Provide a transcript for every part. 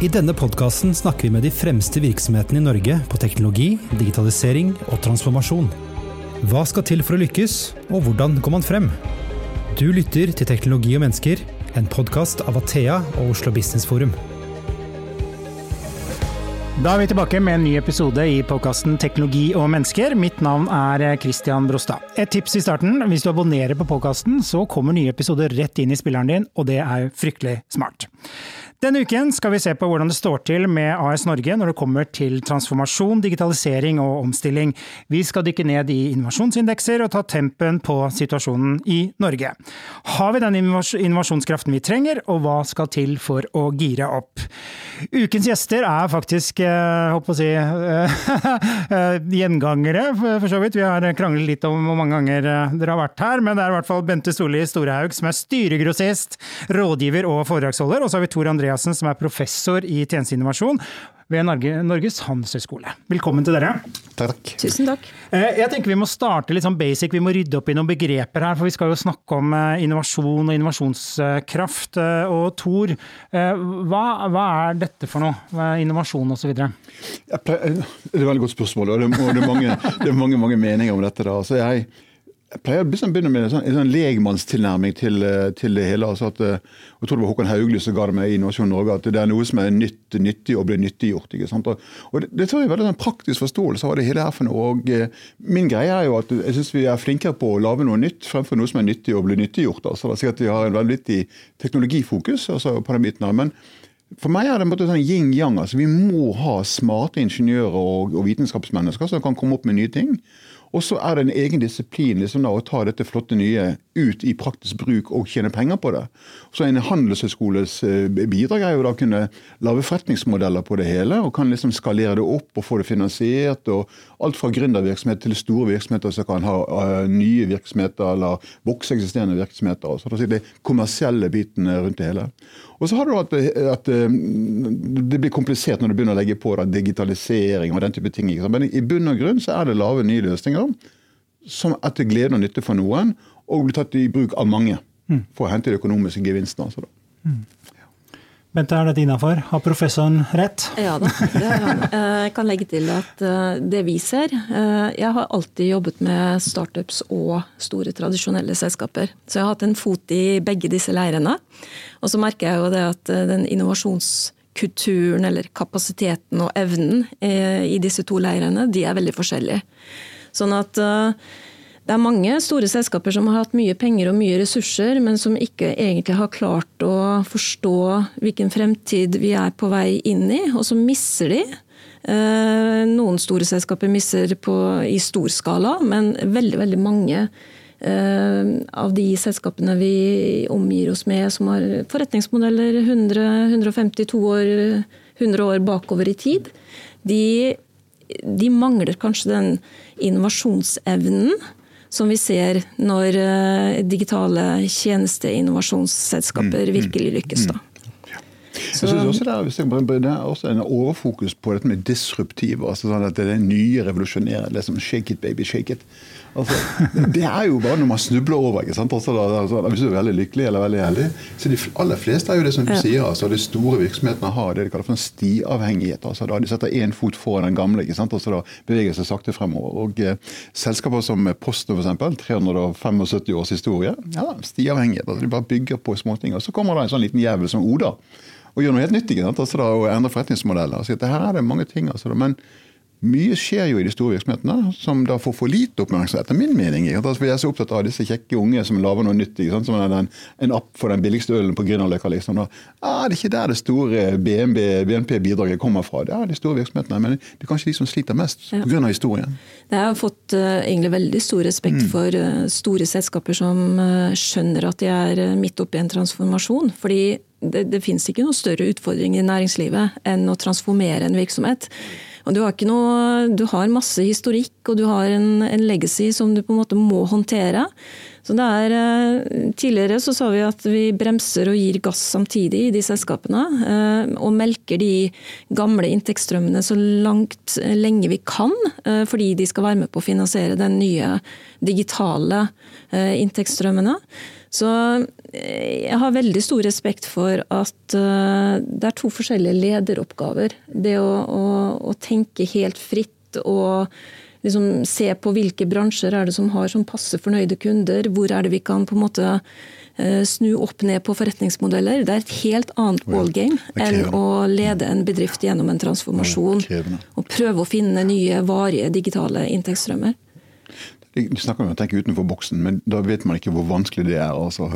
I denne podkasten snakker vi med de fremste virksomhetene i Norge på teknologi, digitalisering og transformasjon. Hva skal til for å lykkes, og hvordan går man frem? Du lytter til Teknologi og mennesker, en podkast av Athea og Oslo Business Forum. Da er vi tilbake med en ny episode i podkasten Teknologi og mennesker. Mitt navn er Christian Brostad. Et tips i starten. Hvis du abonnerer på podkasten, så kommer nye episoder rett inn i spilleren din, og det er fryktelig smart. Denne uken skal vi se på hvordan det står til med AS Norge når det kommer til transformasjon, digitalisering og omstilling. Vi skal dykke ned i innovasjonsindekser og ta tempen på situasjonen i Norge. Har vi den innovasjonskraften vi trenger, og hva skal til for å gire opp? Ukens gjester er faktisk, håper eh, å si, eh, gjengangere, for så vidt. Vi har kranglet litt om hvor mange ganger eh, dere har vært her, men det er i hvert fall Bente Solli Storehaug, som er styregrossist, rådgiver og foredragsholder. Og så har vi Tor André Andreassen, som er professor i tjenesteinnovasjon ved Norges handelshøyskole. Velkommen til dere. Takk. Tusen takk. Eh, jeg tenker Vi må starte litt sånn basic, vi må rydde opp i noen begreper her. For vi skal jo snakke om eh, innovasjon og innovasjonskraft. Eh, og Tor, hva, hva er dette for noe? Innovasjon osv.? Det er et veldig godt spørsmål, og det er mange, det er mange, mange meninger om dette. da. Så jeg jeg pleier å begynne med en sånn, sånn legmannstilnærming til, eh, til, det hele. altså at, eh, Jeg tror det var Håkon Haugli som ga det meg i Innovasjon Norge, at det er noe som er nytt, nyttig og blir nyttiggjort. ikke sant? Og, det, det tror jeg er veldig sånn praktisk forståelse av det hele her for noe. og eh, Min greie er jo at jeg syns vi er flinkere på å lage noe nytt fremfor noe som er nyttig og blir nyttiggjort. altså det er sikkert Vi har en veldig teknologifokus altså på den biten her, men for meg er det en måte sånn yin-yang. altså Vi må ha smarte ingeniører og, og vitenskapsmennesker som kan komme opp med nye ting. Og så er det en egen disiplin liksom da, å ta dette flotte nye ut i praktisk bruk og tjene penger på det. Så En handelshøyskoles eh, bidrag er jo da å kunne lage forretningsmodeller på det hele, og kan liksom skalere det opp og få det finansiert. og Alt fra gründervirksomhet til store virksomheter som kan ha uh, nye virksomheter eller vokse eksisterende virksomheter. Så det er de kommersielle bitene rundt det hele. Og så har du at, at, eh, det blir komplisert når du begynner å legge på da, digitalisering og den type ting. Men i bunn og grunn så er det lave nye løsninger som er til glede og nytte for noen, og blir tatt i bruk av mange mm. for å hente de økonomiske gevinstene. Altså, mm. Bente, er dette innafor? Har professoren rett? Ja da. Eh, jeg kan legge til at eh, det vi ser eh, Jeg har alltid jobbet med startups og store tradisjonelle selskaper. Så jeg har hatt en fot i begge disse leirene. Og så merker jeg jo det at den innovasjonskulturen eller kapasiteten og evnen i disse to leirene, de er veldig forskjellige. Sånn at det er mange store selskaper som har hatt mye penger og mye ressurser, men som ikke egentlig har klart å forstå hvilken fremtid vi er på vei inn i, og så misser de. Eh, noen store selskaper misser på, i stor skala, men veldig, veldig mange eh, av de selskapene vi omgir oss med som har forretningsmodeller 100-152 år, 100 år bakover i tid, de, de mangler kanskje den innovasjonsevnen som vi ser når eh, digitale tjenesteinnovasjonsselskaper mm, mm, virkelig lykkes. da. Så. Jeg synes også det er, også en overfokus på dette med disruptiv. altså sånn at Det er nye revolusjonerende. Liksom, shake it, baby, shake it. Altså, det er jo bare når man snubler over. ikke sant? Altså, altså, hvis du er veldig lykkelig eller veldig heldig. Så De aller fleste er jo det som du ja. sier. altså De store virksomhetene har det de kaller for en stiavhengighet. altså da De setter én fot foran den gamle. ikke sant? Altså da beveger seg sakte fremover. og eh, Selskaper som Posten f.eks., 375 års historie, ja, stiavhengighet. altså De bare bygger på småting. Og så kommer det en sånn liten jævel som Oda og gjør noe helt nytt. ikke sant? Altså da, Og endrer forretningsmodeller. Altså, her er det mange ting. altså da, men mye skjer jo i de store virksomhetene som da får for lite oppmerksomhet, etter min mening. Altså, jeg er så opptatt av disse kjekke unge som lager noe nytt. Som er en, en, app for den billigste ølen på Grünerløkka. Liksom. Ah, det er ikke der det store BNP-bidraget kommer fra. Det er de store virksomhetene. Men det er kanskje de som sliter mest pga. Ja. historien. Jeg har fått uh, egentlig veldig stor respekt mm. for uh, store selskaper som uh, skjønner at de er midt oppi en transformasjon. fordi det, det finnes ikke noe større utfordring i næringslivet enn å transformere en virksomhet. Og du har, noe, du har masse historikk, og du har en, en, legacy som du på en måte må håndtere. Så det er, eh, tidligere så sa vi at vi bremser og gir gass samtidig i de selskapene. Eh, og melker de gamle inntektsstrømmene så langt eh, lenge vi kan, fordi de skal være med på å finansiere den nye digitale inntektsstrømmene. Så jeg har veldig stor respekt for at uh, det er to forskjellige lederoppgaver. Det å, å, å tenke helt fritt og liksom se på hvilke bransjer er det som har som passe fornøyde kunder. Hvor er det vi kan på en måte uh, snu opp ned på forretningsmodeller. Det er et helt annet ballgame enn å lede en bedrift gjennom en transformasjon. Og prøve å finne nye, varige digitale inntektsstrømmer. De snakker om å tenke utenfor boksen, men da vet man ikke hvor vanskelig det er. Altså.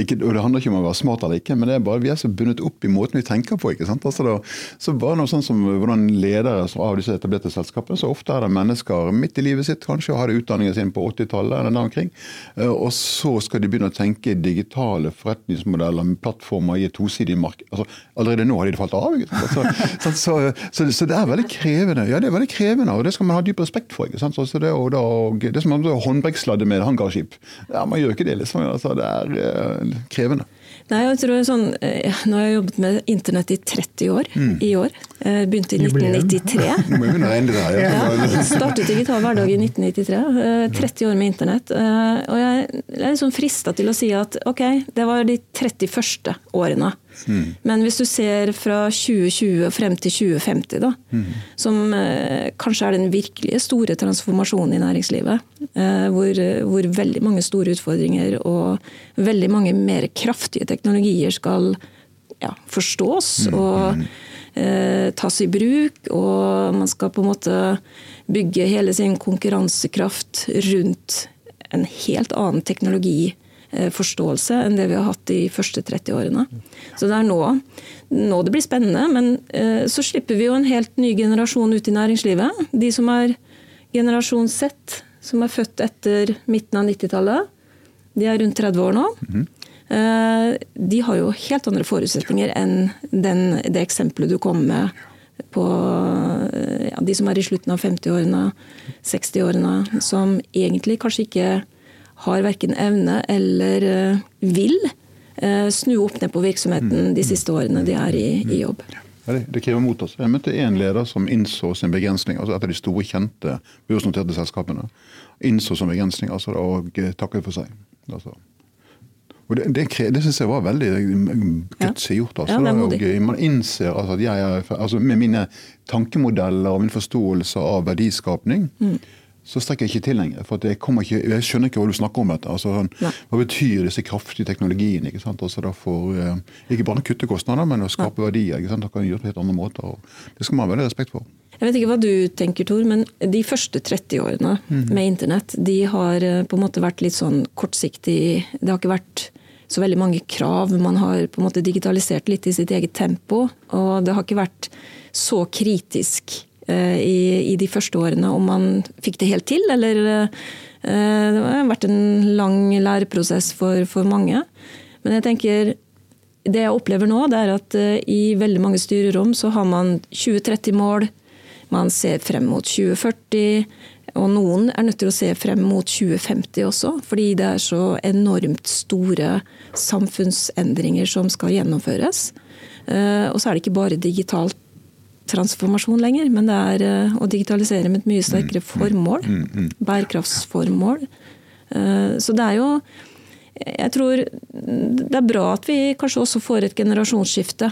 Ikke, og Det handler ikke om å være smart eller ikke, men det er bare vi er så bundet opp i måten vi tenker på. ikke sant? Altså da, så bare noe sånn som hvordan ledere av disse etablerte selskapene, så ofte er det mennesker midt i livet sitt kanskje, og har utdanningen sin på 80-tallet eller der omkring. Eh, og så skal de begynne å tenke digitale forretningsmodeller med plattformer i et tosidig marked. Altså, allerede nå har de falt av. ikke sant? Altså, så, så, så, det er veldig krevende. Ja, det er veldig krevende, og det skal man ha dyp respekt for. ikke sant? Så det, og da, det som man håndbrekksladde med hangarskip. Ja, man gjør ikke det, liksom. Altså, det er uh, krevende. Nei, jeg tror sånn, eh, Nå har jeg jobbet med internett i 30 år mm. i år. Begynte i 1993. Nå må vi å det ja, Startet Digital hverdag i 1993. 30 år med internett. Og jeg er liksom frista til å si at ok, det var de 30 første årene. Mm. Men hvis du ser fra 2020 og frem til 2050, da, mm. som eh, kanskje er den virkelige store transformasjonen i næringslivet, eh, hvor, hvor, veldig mange store utfordringer og veldig mange mer kraftige teknologier skal ja, forstås mm. og eh, tas i bruk, og man skal på en måte bygge hele sin konkurransekraft rundt en helt annen teknologi forståelse enn det vi har hatt de første 30 årene. Så det er nå, nå det blir spennende. Men eh, så slipper vi jo en helt ny generasjon ut i næringslivet. De som er generasjon Z, som er født etter midten av 90-tallet. De er rundt 30 år nå. Mm. De har jo helt andre forutsetninger enn den, det eksempelet du kom med på ja, de som er i slutten av 50-årene, 60-årene, som egentlig kanskje ikke har verken evne eller eh, vil eh, snu opp ned på virksomheten de siste årene de er i, i jobb. Ja, det, krever mot oss. Jeg møtte en leder som innså sin begrensning. altså Et av de store, kjente børsnoterte selskapene. Innså sin begrensning altså, og takket for seg. Altså. Og Det, det, det syns jeg var veldig gutsig gjort. Altså. Ja, og man innser altså, at jeg er, altså, med mine tankemodeller og min forståelse av verdiskapning, mm så strekker jeg ikke til lenger. For jeg, ikke, jeg, skjønner ikke hva du snakker om. dette. Altså, hva betyr disse kraftige teknologiene? ikke sant? Altså, for, eh, ikke bare å kutte kostnader, men å skape ja. verdier. ikke sant? Det kan gjøre på helt andre måter. Det skal man ha veldig respekt for. Jeg vet ikke hva du tenker, Tor, men de første 30 årene mm. med internett de har eh, på en måte vært litt sånn kortsiktig Det har ikke vært så veldig mange krav. Man har på en måte digitalisert litt i sitt eget tempo. Og det har ikke vært så kritisk i, i, de første årene om man fikk det helt til, eller eh, Det har vært en lang læreprosess for, for mange. Men jeg tenker det jeg opplever nå, det er at eh, i veldig mange styrerom så har man 2030-mål. Man ser frem mot 2040. Og noen er nødt til å se frem mot 2050 også, fordi det er så enormt store samfunnsendringer som skal gjennomføres. Og så er det ikke bare digitalt transformasjon lenger, men det er eh, å digitalisere med et mye sterkere mm, mm, formål. Mm, bærekraftsformål. Eh, så det er jo Jeg tror det er bra at vi kanskje også får et generasjonsskifte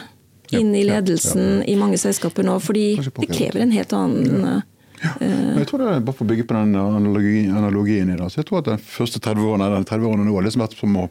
inn i ledelsen i mange selskaper nå, fordi det krever en helt annen ja. Uh, jeg tror det er bare for å bygge på den analogien i det. Så jeg tror at de første 30 årene, 30 årene nå har liksom vært som å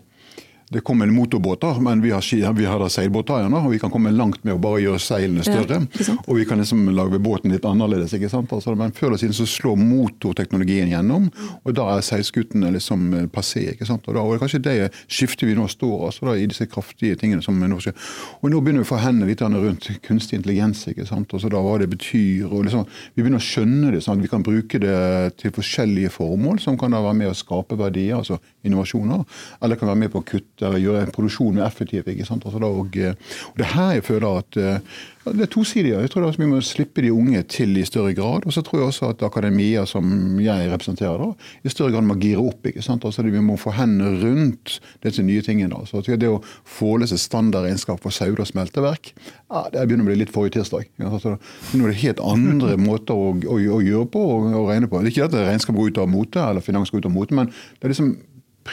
det kommer motorbåter, men vi har, vi har seilbåter igjen. Og vi kan komme langt med å bare gjøre seilene større. Ja, og vi kan liksom lage båten litt annerledes. ikke sant? Altså, men før eller siden så slår motorteknologien gjennom, og da er seilskutene liksom eh, passé. ikke sant? Og, da, og det er kanskje det skiftet vi nå står altså, da, i disse kraftige tingene som nå skjer. Og nå begynner vi å få hendene litt rundt kunstig intelligens. ikke sant? Og så da Hva det betyr. og liksom, Vi begynner å skjønne det, sånn at vi kan bruke det til forskjellige formål, som kan da være med å skape verdier, altså innovasjoner, eller kan være med på å kutte eller gjøre produksjonen mer effektiv. ikke sant? Altså da, og, eh, og, Det her jeg føler at eh, det er tosidig. Jeg tror vi må slippe de unge til i større grad. Og så tror jeg også at akademia, som jeg representerer, da, i større grad må gire opp. ikke sant? Altså Vi må få hendene rundt disse nye tingene. Så det å forelese standardregnskap for Sauda smelteverk, ja, det begynner å bli litt forrige tirsdag. Altså, nå er det helt andre måter å, å, å gjøre på og, og regne på. Det er ikke at regnskap går ut av mote, eller finans går ut av mote, men det er liksom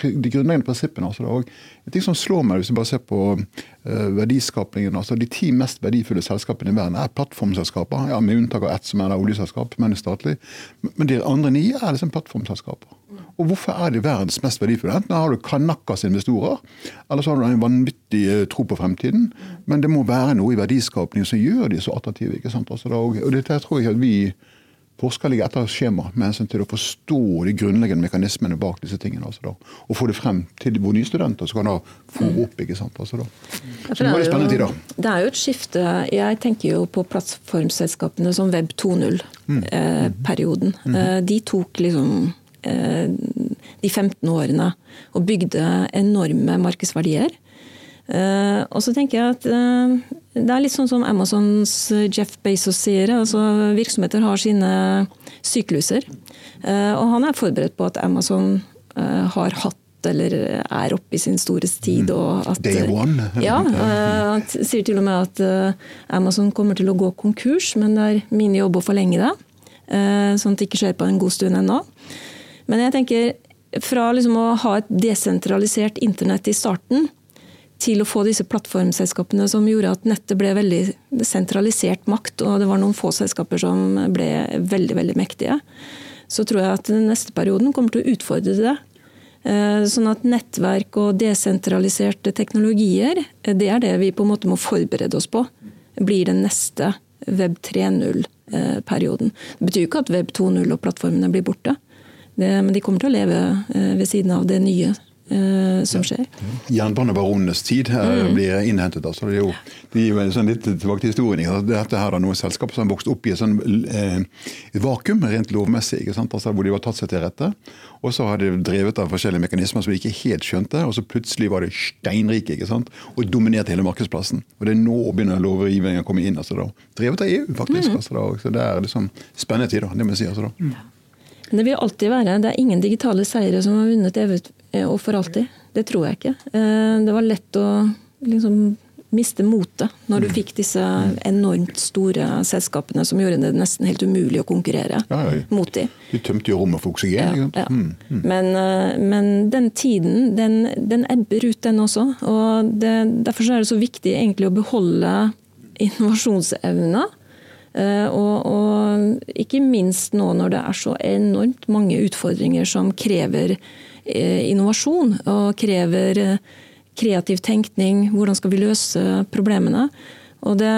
de grunnleggende prinsippene. Altså, og en ting som slår meg hvis du bare ser på uh, verdiskapingen, altså De ti mest verdifulle selskapene i verden er plattformselskaper, ja, med unntak av ett som er oljeselskap, men er statlig. Men de andre ni er liksom plattformselskaper. Og hvorfor er de verdens mest verdifulle? Enten har du Kanakas investorer, eller så har du en vanvittig eh, tro på fremtiden. Men det må være noe i verdiskapningen som gjør de så attraktive. ikke sant? Altså, og det tror jeg at vi Forskere ligger etter skjema med hensyn til å forstå de grunnleggende mekanismene bak disse tingene. Altså og få det frem til våre nye studenter, som kan da få opp. ikke sant? Altså. Så det var spennende tider. Det er jo et skifte. Jeg tenker jo på plattformselskapene som Web 2.0-perioden. Mm. Eh, mm. De tok liksom eh, de 15 årene og bygde enorme markedsverdier. Uh, og så tenker jeg at uh, det er litt sånn som Amazons Jeff Bezos sier. altså Virksomheter har sine sykluser. Uh, og han er forberedt på at Amazon har hatt eller er oppe i sin store tid. Og at, Day one. Ja, Han sier til og med at Amazon kommer til å gå konkurs, men det er min jobb å forlenge det. Sånn at det ikke skjer på en god stund ennå. Men jeg tenker fra liksom å ha et desentralisert internett i starten, til å få disse plattformselskapene som gjorde at nettet ble veldig sentralisert makt, og det var noen få selskaper som ble veldig, veldig mektige, så tror jeg at den neste perioden kommer til å utfordre det. Eh, sånn at nettverk og desentraliserte teknologier, eh, det er det vi på en måte må forberede oss på. Blir den neste Web 3.0-perioden. Det betyr ikke at Web 2.0 og plattformene blir borte. Det, men de kommer til å leve eh, ved siden av det nye Uh, som skjer. Jernbanebaronenes tid mm. blir innhentet. Altså. Det er jo, det er jo sånn litt tilbake til historien. Dette her er noen selskap som har vokst opp i et, sånn, eh, et vakuum rent lovmessig, altså, hvor de har tatt seg til rette. Og så har de drevet av forskjellige mekanismer som de ikke helt skjønte, og så plutselig var de steinrike ikke sant? og dominerte hele markedsplassen. Og det er nå begynner lovgivningen å komme inn. Altså, da. Drevet av EU, faktisk. Mm. Altså, da. Så det er liksom spennende tider, det må jeg si. Altså, da. Mm. Det vil alltid være. Det er ingen digitale seire som har vunnet eh, og for alltid. Det tror jeg ikke. Eh, det var lett å liksom miste motet når du fikk disse enormt store selskapene som gjorde det nesten helt umulig å konkurrere ja, ja. mot dem. De tømte jo rommet for oksygen. Ja, mm, mm. Men, eh, men, den tiden, den, den, ebber ut, den også. og det, Derfor er det så viktig egentlig å beholde innovasjonsevna Eh, og, og, ikke minst nå når det er så enormt mange utfordringer som krever eh, innovasjon og krever eh, kreativ tenkning. Hvordan skal vi løse problemene? Og det,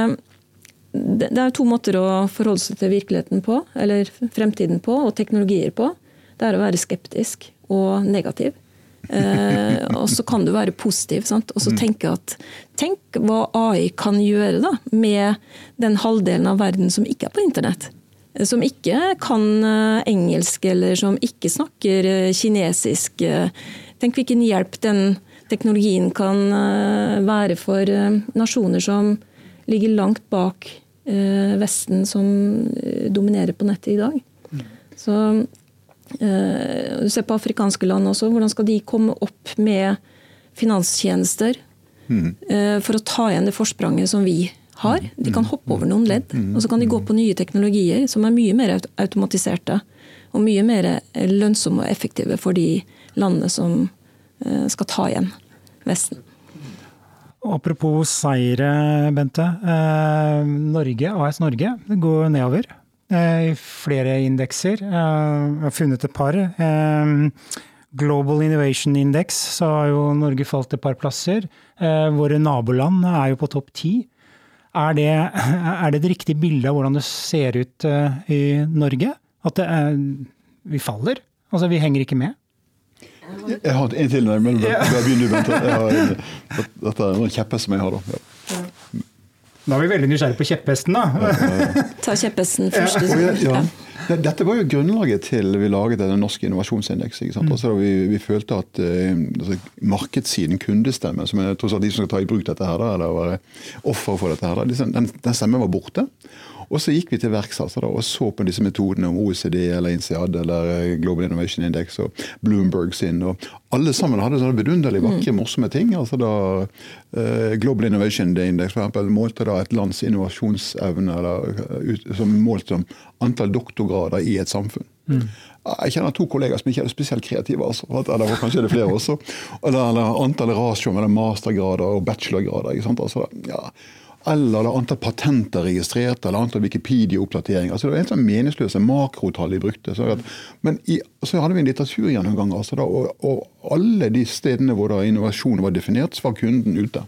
det er to måter å forholde seg til virkeligheten på, eller fremtiden på, og teknologier på. Det er å være skeptisk og negativ. Eh, og så kan du være positiv. Sant? Og så mm. tenke at Tenk hva AI kan gjøre da, med den halvdelen av verden som ikke er på internett. Som ikke kan eh, engelsk, eller som ikke snakker eh, kinesisk. Tenk hvilken hjelp den teknologien kan være for nasjoner som ligger langt bak Vesten, som dominerer på nettet i dag. Så Eh, du ser på afrikanske land også. Hvordan skal de komme opp med finanstjenester mm. for å ta igjen det forspranget som vi har? De kan hoppe over noen ledd, mm. og så kan de gå på nye teknologier som er mye mer automatiserte. Og mye mer lønnsomme og effektive for de landene som eh, skal ta igjen Vesten. Apropos seire, Bente. Norge, AS Norge går nedover. Eh, i flere indekser. Eh, jeg har funnet et par. Eh, Global Innovation Index så har jo Norge falt et par plasser. Våre naboland er jo på topp ti. Er det, er det et riktig bilde av hvordan det ser ut i Norge? At er, vi faller? Altså vi henger ikke med? Jeg har en til, men begynn du, Bente. Dette er en kjepphest som jeg har. da. Ja. Da er vi veldig nysgjerrige på kjepphesten, da. Ta kjepphesten først. Ja, ja. Dette var jo grunnlaget til vi laget den norske innovasjonsindeks. Mm. Altså, vi, vi, følte at uh, altså, markedssiden, kundestemmen, som er tross alt de som skal ta i bruk dette, her, eller være offer for dette, her, liksom, den, den stemmen var borte. Og så gikk vi til verks altså, og så på disse metodene om OECD eller INSEAD eller eh, Global Innovation Index og Bloomberg sin. og Alle sammen hadde sånne vidunderlig vakre, mm. morsomme ting. altså da uh, Global Innovation Index for eksempel, målte da et lands innovasjonsevne eller, ut, som målt som antall doktorgrader i et samfunn. Mm. Jeg kjenner to kollegaer som ikke er spesielt kreative. Altså. Eller kanskje er det flere også. Eller, eller antallet ratio mellom mastergrader og bachelorgrader. ikke sant? Altså, ja. Eller antall patenter registrert, eller antall Wikipedia-oppdateringer. Altså, det var helt sånn meningsløse makrotall de brukte. Så at, men i, så hadde vi en litteraturgjennomgang, altså, da, og, og, alle de stedene hvor da innovasjon var definert, så var kunden ute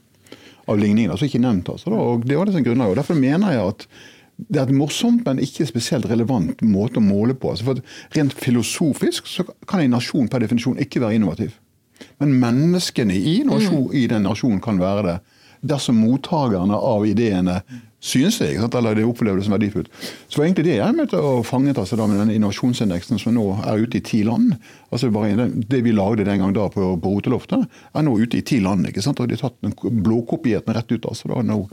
av ligningen. Altså ikke nevnt. Altså, da, og det var det som grunnlag. Og Derfor mener jeg at det er et morsomt, men ikke spesielt relevant måte å måle på. Altså for Rent filosofisk så kan en nasjon per definisjon ikke være innovativ. Men menneskene i, nasjon, i den nasjonen kan være det dersom mottakerne av ideene synes det, eller det opplever det som verdifullt. Så var egentlig det jeg møtte og fanget altså da med den innovasjonsindeksen som nå er ute i ti land. altså bare Det vi lagde den gang da på, på Roteloftet, er nå ute i ti land. ikke sant? Og de har tatt den blåkopierten rett ut. altså da nå,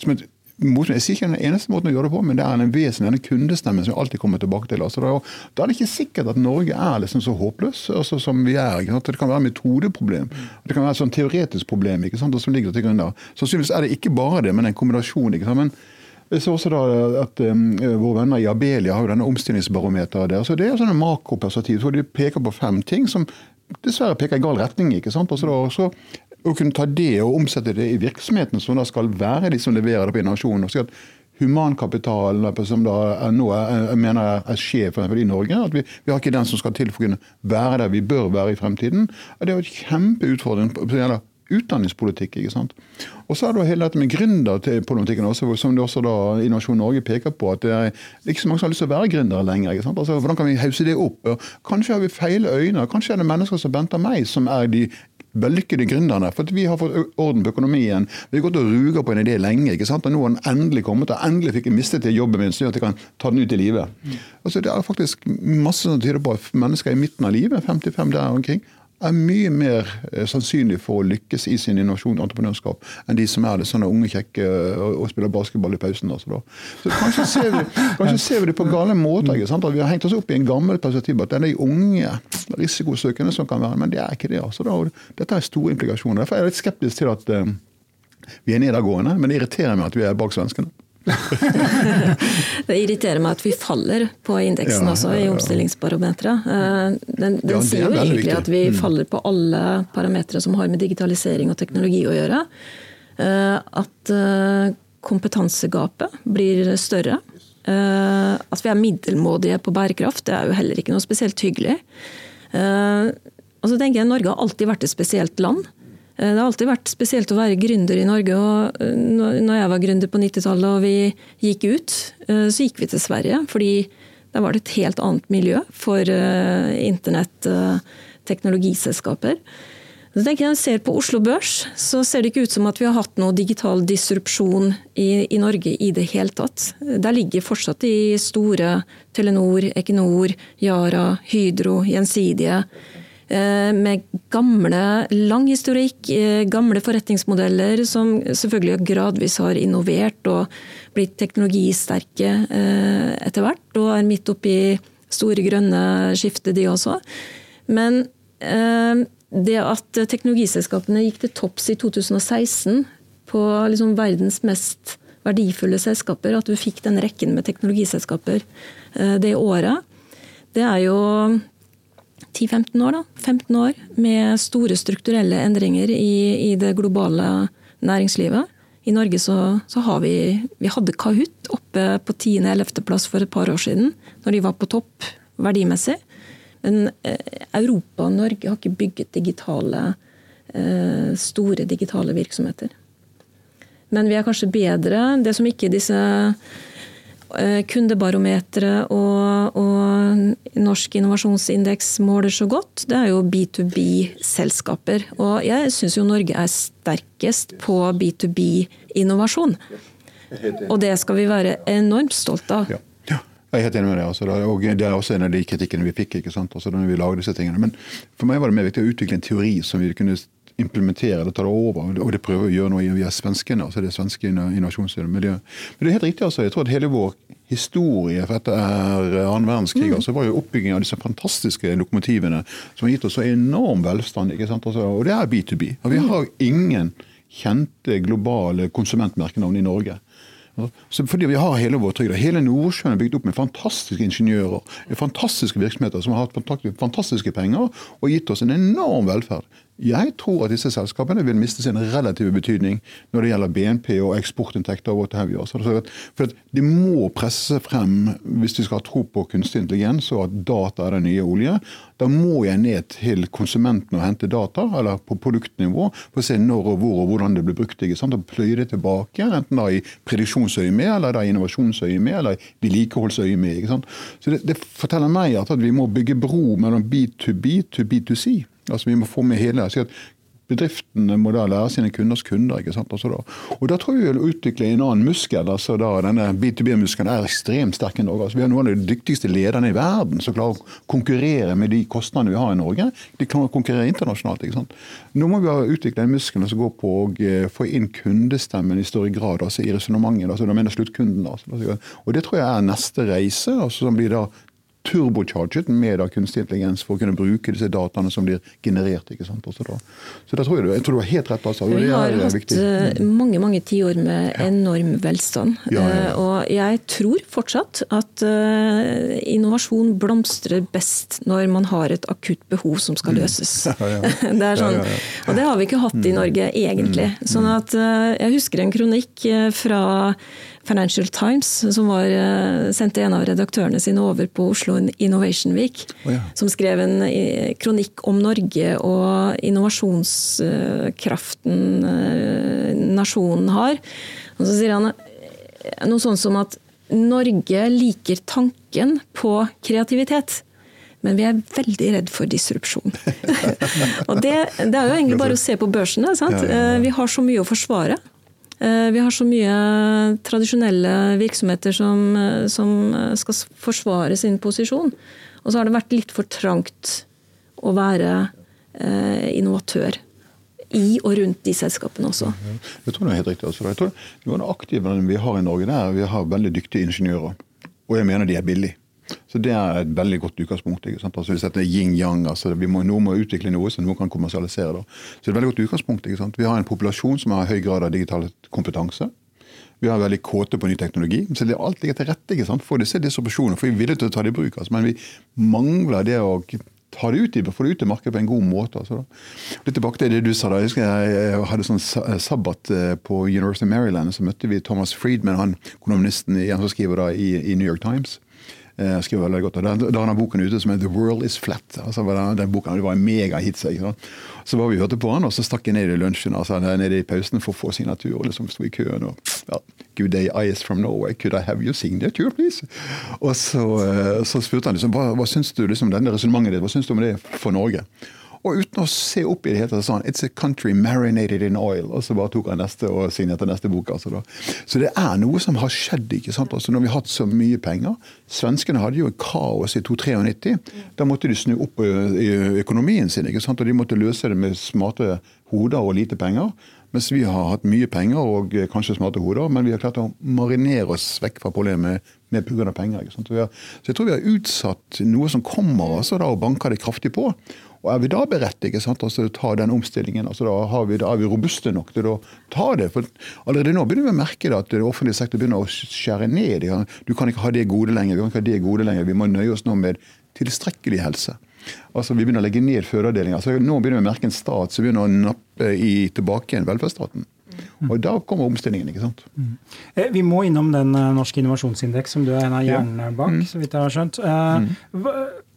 som et jeg sier ikke den eneste måten å gjøre det på, men det er en vesen, denne kundestemmen som vi alltid kommer tilbake til. Altså, da, er det ikke sikkert at Norge er liksom så håpløs altså, som vi er. Det kan være et metodeproblem. Det kan være et sånn teoretisk problem ikke sant, som ligger til grunn der. Sannsynligvis er det ikke bare det, men en kombinasjon. ikke sant, men jeg så også da at um, Våre venner i Abelia har jo denne omstillingsbarometeret der. så Det er sånn makroperspektiv hvor de peker på fem ting som dessverre peker i gal retning. ikke sant? Altså da, så å kunne ta det og omsette det i virksomheten, som da skal være de som leverer det på innovasjon. og si at Humankapitalen som da er nå jeg mener er sjef i Norge. at vi, vi, har ikke den som skal til for å kunne være der vi bør være i fremtiden. Det er jo et kjempeutfordring på utdanningspolitikk. ikke sant? Og så er det hele dette med gründerpolitikken også, som det også da Innovasjon Norge peker på. at Det er ikke så mange som har lyst til å være gründere lenger. ikke sant? Altså, Hvordan kan vi hause det opp? Kanskje har vi feil øyne. Kanskje er det mennesker som venter meg som er de vellykkede gründerne. For vi har fått orden på økonomien. Vi har gått og ruga på en idé lenge. ikke sant? Og nå har den endelig kommet, og endelig fikk jeg mistet til jobben min, så jeg kan ta den ut i livet. Mm. Altså, det er faktisk masse som tyder på at mennesker i midten av livet, 55 der omkring, er mye mer eh, sannsynlig for å lykkes i sin innovasjon og entreprenørskap enn de som er det sånne unge kjekke eh, og, og spiller basketball i pausen. Altså, så kanskje ser, vi, kanskje ser vi det på gale måter. Vi har hengt oss opp i en gammel perspektiv at det er de unge risikosøkende som kan være men det er ikke det. Altså, da, dette er store implikasjoner. Derfor er jeg litt skeptisk til at uh, vi er nedadgående, men det irriterer meg at vi er bak svenskene. det irriterer meg at vi faller på indeksen ja, også, i omstillingsbarometeret. Eh, den, den ja, sier jo egentlig viktig. at vi mm. faller på alle parametere som har med digitalisering og teknologi å gjøre. Eh, at eh, kompetansegapet blir større. At vi er middelmådige på bærekraft, det er jo heller ikke noe spesielt hyggelig. Og så tenker jeg Norge har alltid vært et spesielt land. Eh, det har alltid vært spesielt å være gründer i Norge. og eh, når jeg var gründer på 90-tallet og vi gikk ut, eh, så gikk vi til Sverige. Fordi der var det et helt annet miljø for internett, teknologiselskaper. Så tenker jeg, ser på Oslo Børs, så ser det ikke ut som at vi har hatt noe digital disrupsjon i, i Norge i det hele tatt. Der ligger fortsatt de store Telenor, Equinor, Yara, Hydro, Gjensidige med gamle, lang historikk, eh, gamle forretningsmodeller som selvfølgelig gradvis har innovert og blitt teknologisterke eh, etter hvert, og er midt oppi store grønne skiftet, de også. Men det at teknologiselskapene gikk til topps i 2016 på liksom verdens mest verdifulle selskaper, at du fikk den rekken med teknologiselskaper det året, det er jo 10-15 år, da. 15 år med store strukturelle endringer i, i det globale næringslivet. I Norge så, så, har vi Vi hadde Kahoot oppe på 10.-11.-plass for et par år siden, når de var på topp verdimessig. Men eh, Europa og Norge har ikke bygget digitale, eh, store digitale virksomheter. Men vi er kanskje bedre. Det som ikke disse kundebarometeret og, og, Norsk innovasjonsindeks måler så godt, det er jo B2B-selskaper. Og jeg syns jo Norge er sterkest på B2B-innovasjon. Og det skal vi være enormt stolt av. Ja. Jeg er helt enig med deg. Altså, Det er også en av de kritikkene vi fikk ikke sant? Altså, når vi lager disse tingene. Men for meg var det mer viktig å utvikle en teori som vi kunne implementere eller ta det over. Og det prøver vi å gjøre nå via svenskene, altså det svenske innovasjonsmiljøet. Men det er helt riktig, altså. Jeg tror at hele vår historie for dette er annen verdenskrig, mm. altså var jo Oppbyggingen av disse fantastiske lokomotivene som har gitt oss så enorm velstand. ikke sant? Altså, og det er B2B. Og vi mm. har ingen kjente globale konsumentmerkenavn i Norge. Så fordi vi har hele vår trygd. Hele Nordsjøen er bygd opp med fantastiske ingeniører, fantastiske virksomheter som har hatt fantastiske penger og gitt oss en enorm velferd. Jeg tror at disse selskapene vil miste sin relative betydning når det gjelder BNP og eksportinntekter. og what have you. For De må presse frem, hvis de skal ha tro på kunstig intelligens og at data er den nye olje, da må jeg ned til konsumenten og hente data, eller på produktnivå, for å se når og hvor og hvordan det blir brukt. ikke sant? Og pløye det tilbake, enten da i prediksjonsøyemed, eller da i innovasjonsøyemed, eller vedlikeholdsøyemed. ikke sant? Så det, det, forteller meg at vi må bygge bro mellom B2B to B2C. Altså Vi må få med hele. Så at Bedriftene må da lære sine kunders kunder. ikke sant? Altså da. Og Da tror jeg vi vil utvikle en annen muskel. altså da Denne B2B-muskelen er ekstremt sterk i Norge. Altså, vi har noen av de dyktigste lederne i verden som klarer å konkurrere med de kostnadene vi har i Norge. De klarer å konkurrere internasjonalt. ikke sant? Nå må vi ha utvikla en muskel som går på å eh, få inn kundestemmen i større grad altså i resonnementet. Altså, da mener sluttkunden. Altså. Og Det tror jeg er neste reise, altså som blir da turbocharget med da, kunstig intelligens for å kunne bruke disse dataene som blir generert. ikke sant? Så da, så da tror jeg, jeg tror du har helt rett. Altså. Vi har hatt. Eh, mange mange tiår med enorm velstand. Ja, ja, ja. Eh, og jeg tror fortsatt at uh, innovasjon blomstrer best når man har et akutt behov som skal mm. løses. det er sånn, Og det har vi ikke hatt i mm. Norge, egentlig. Mm. Sånn at uh, Jeg husker en kronikk fra Financial Times, som var, eh, sendte en av redaktørene sine over på Oslo Innovation Week. Oh, ja. Som skrev en eh, kronikk om Norge og innovasjonskraften eh, nasjonen har. Og så sier han noe sånt som at Norge liker tanken på kreativitet. Men vi er veldig redd for disrupsjon. og det, det, er jo egentlig bare å se på børsene. Vi har så mye å forsvare. Eh, vi har så mye tradisjonelle virksomheter som, eh, som, eh, skal forsvare sin posisjon. Og så har det vært litt for trangt å være innovatør i og rundt de selskapene også. Jeg tror det er helt riktig. Altså. Jeg tror Noen av aktivene vi har i Norge, der, er vi har veldig dyktige ingeniører. Og jeg mener de er billige. Så Det er et veldig godt utgangspunkt. ikke sant? Altså Hvis dette er yin-yang, altså vi må, noen må utvikle noe som noen kan kommersialisere. Da. Så det er et veldig godt utgangspunkt. ikke sant? Vi har en populasjon som har høy grad av digital kompetanse. Vi har veldig kåte på ny teknologi. Så det er alt ligger til rette ikke sant? for disse distribusjonene. For vi er villige til å ta det i bruk. Altså. Men vi mangler det å ta det ut i, få det ut i markedet på en god måte. Altså, da. Litt tilbake til det du sa. da, Jeg, jeg hadde sånn sabbat eh, på University of Maryland. Så møtte vi Thomas Friedman, han kolumnisten han som skriver da i, i New York Times. Eh, skriver veldig godt. Da, da han boken ute som heter 'The World Is Flat'. Altså, den, den boken, det var en megahit. Så var vi hørte på han, og så stakk jeg ned i lunsjen, altså nede i pausen for å få signatur. og liksom sto i køen og ja, 'Good day, IS from Norway. Could I have your signature, please?' Og så, eh, så spurte han liksom, hva, hva syns du liksom, denne resonnementet ditt, hva syns du om det for Norge? Og uten å se opp i det hele tatt sa han 'It's a country marinated in oil'. Og så bare tok han neste og signerte neste bok. Altså, så det er noe som har skjedd. ikke sant? Altså, når vi har hatt så mye penger. Svenskene hadde jo kaos i 1993. Da måtte de snu opp i økonomien sin. ikke sant? Og de måtte løse det med smarte hoder og lite penger. Mens vi har hatt mye penger og kanskje smarte hoder, men vi har klart å marinere oss vekk fra problemet med pga. penger. Ikke sant? Så, så, jeg tror vi har utsatt noe som kommer altså da, og banker det kraftig på. Og Er vi da berettiget sant, altså, til å ta den omstillingen? altså da, vi, da, Er vi robuste nok til å ta det? For Allerede nå begynner vi å merke det, at det offentlige sektor begynner å skjære ned. Du kan ikke ha det gode lenger. Vi kan ikke ha det gode lenger. Vi må nøye oss nå med tilstrekkelig helse. Altså Vi begynner å legge ned fødeavdelinger. Altså, nå begynner vi å merke en stat som begynner å nappe i, tilbake igjen velferdsstaten. Mm. Og Da kommer omstillingen. ikke sant? Mm. Eh, vi må innom den uh, norske innovasjonsindeks, som du er en av hjernene bak. Mm. så vidt jeg har skjønt. Uh,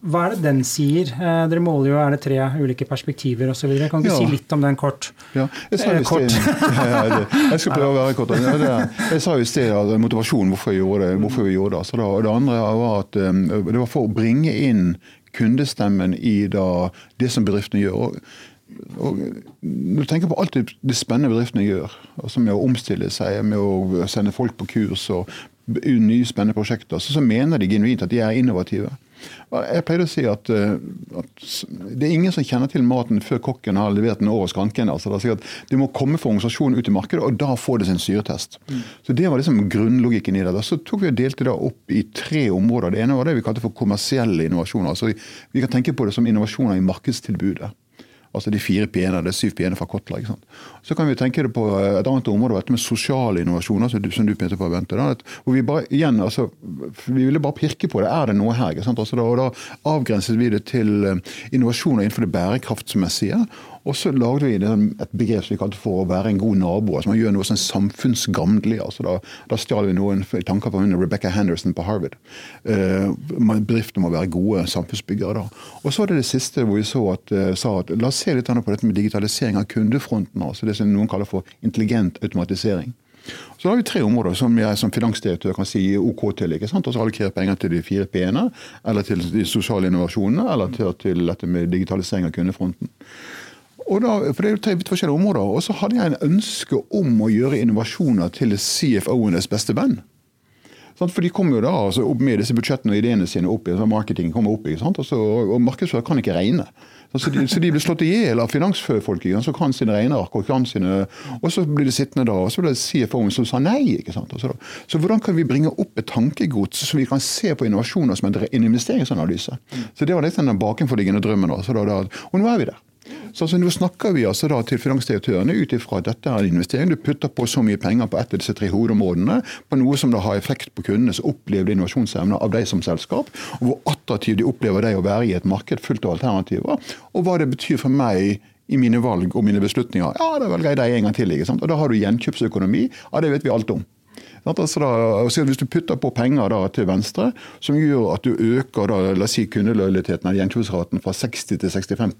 hva er det den sier? Eh, dere måler jo er det tre ulike perspektiver osv. Kan du ja. si litt om den kort? Ja, Jeg sa i sted, ja, ja, jeg skal prøve å være kort. jeg sa jo i sted at motivasjonen hvorfor vi gjorde det. hvorfor vi gjorde det. Så da, og det andre var at det var for å bringe inn kundestemmen i da, det som bedriftene gjør. Og når du tenker på alt det, det spennende bedriftene gjør, altså med å omstille seg, med å sende folk på kurs og nye spennende prosjekter, så, så mener de genuint at de er innovative. Jeg pleier å si at, eh, at, det er ingen som kjenner til maten før kokken har levert den over skranken. Altså, det, at det må komme fra organisasjonen ut i markedet, og da får det sin syretest. Mm. Så Det var liksom grunnlogikken i det. Så tok vi og delte det opp i tre områder. Det ene var det vi kalte for kommersielle innovasjoner. Altså, vi kan tenke på det som innovasjoner i markedstilbudet. Altså de fire p-ene, det er syv p-ene fra Kotler. Så kan vi tenke det på et annet område, dette med sosiale innovasjoner, du, som du pekte på, Bente. Da, hvor vi bare, igjen, altså, vi ville bare pirke på det. Er det noe her? Altså, da, og da avgrenset vi det til eh, innovasjoner innenfor det bærekraftsmessige. Og så lagde vi et begrep som vi kalte for å være en god nabo. altså Man gjør noe sånn samfunnsgamdlig. altså Da, da stjal vi noen tanker fra Rebecca Henderson på Harvard. Uh, bedrifter må være gode samfunnsbyggere. da. Og så er det det siste hvor vi så at, uh, sa at la oss se litt på dette med digitalisering av kundefronten. altså Det som noen kaller for intelligent automatisering. Så har vi tre områder som jeg som finansdirektør kan si OK til. ikke sant? Altså Allokere penger til de fire P-ene, eller til de sosiale innovasjonene, eller til, til dette med digitalisering av kundefronten. Og da, for Det er jo tre forskjellige områder. Og så hadde jeg en ønske om å gjøre innovasjoner til CFO-enes beste venn. For de kommer jo da altså, opp med disse budsjettene og ideene sine opp i, så marketing kommer opp i, og, så, og markedsfører kan ikke regne. Så de, så de blir slått i hjel av finansfolk som kan sine regneark. Og kan sine, og så blir det sittende da, og så blir det CFO-en som sa nei. ikke sant? Så, så, hvordan kan vi bringe opp et tankegods så vi kan se på innovasjoner som en investeringsanalyse? Så Det var litt den bakenforliggende drømmen. Da, da, og nå er vi der. Så altså, Nå snakker vi altså da til finansdirektørene ut ifra at dette er en investering. Du putter på så mye penger på ett av disse tre hovedområdene, på noe som da har effekt på kundenes opplevde innovasjonsevne av deg som selskap, og hvor attraktivt de opplever deg å være i et marked fullt av alternativer, og hva det betyr for meg i mine valg og mine beslutninger. Ja, da velger jeg deg en gang til. ikke sant? Og Da har du gjenkjøpsøkonomi. Ja, det vet vi alt om. Altså hvis du putter på penger da, til venstre, som gjør at du øker da, la oss si kundelojaliteten av gjenkjøpsraten fra 60 til 65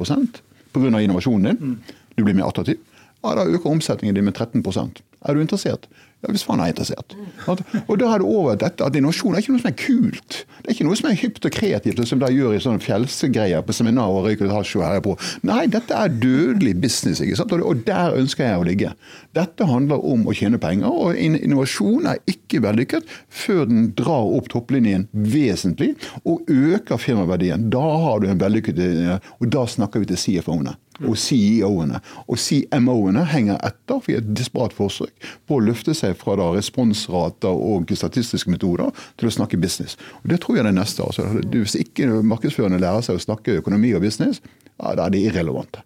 pga. innovasjonen din. Du blir mer attraktiv. Ja, da øker omsetningen din med 13% Er du interessert? Hvis faen er interessert. Og da er det over dette at innovasjon er ikke noe som er kult. Det er ikke noe som er hypt og kreativt, som de gjør i sånne fjellsegreier på seminar og røyker hasj og her på. Nei, dette er dødelig business, ikke sant? og der ønsker jeg å ligge. Dette handler om å tjene penger, og innovasjon er ikke vellykket før den drar opp topplinjen vesentlig og øker firmaverdien. Da har du en vellykket Og da snakker vi til CFO-ene og CEO-ene. Og CMO-ene henger etter for et desperat forsøk på å løfte seg fra da responsrater og statistiske metoder til å snakke business. Og Det tror jeg er det neste. Altså, hvis ikke markedsførerne lærer seg å snakke økonomi og business, ja, da er de irrelevante.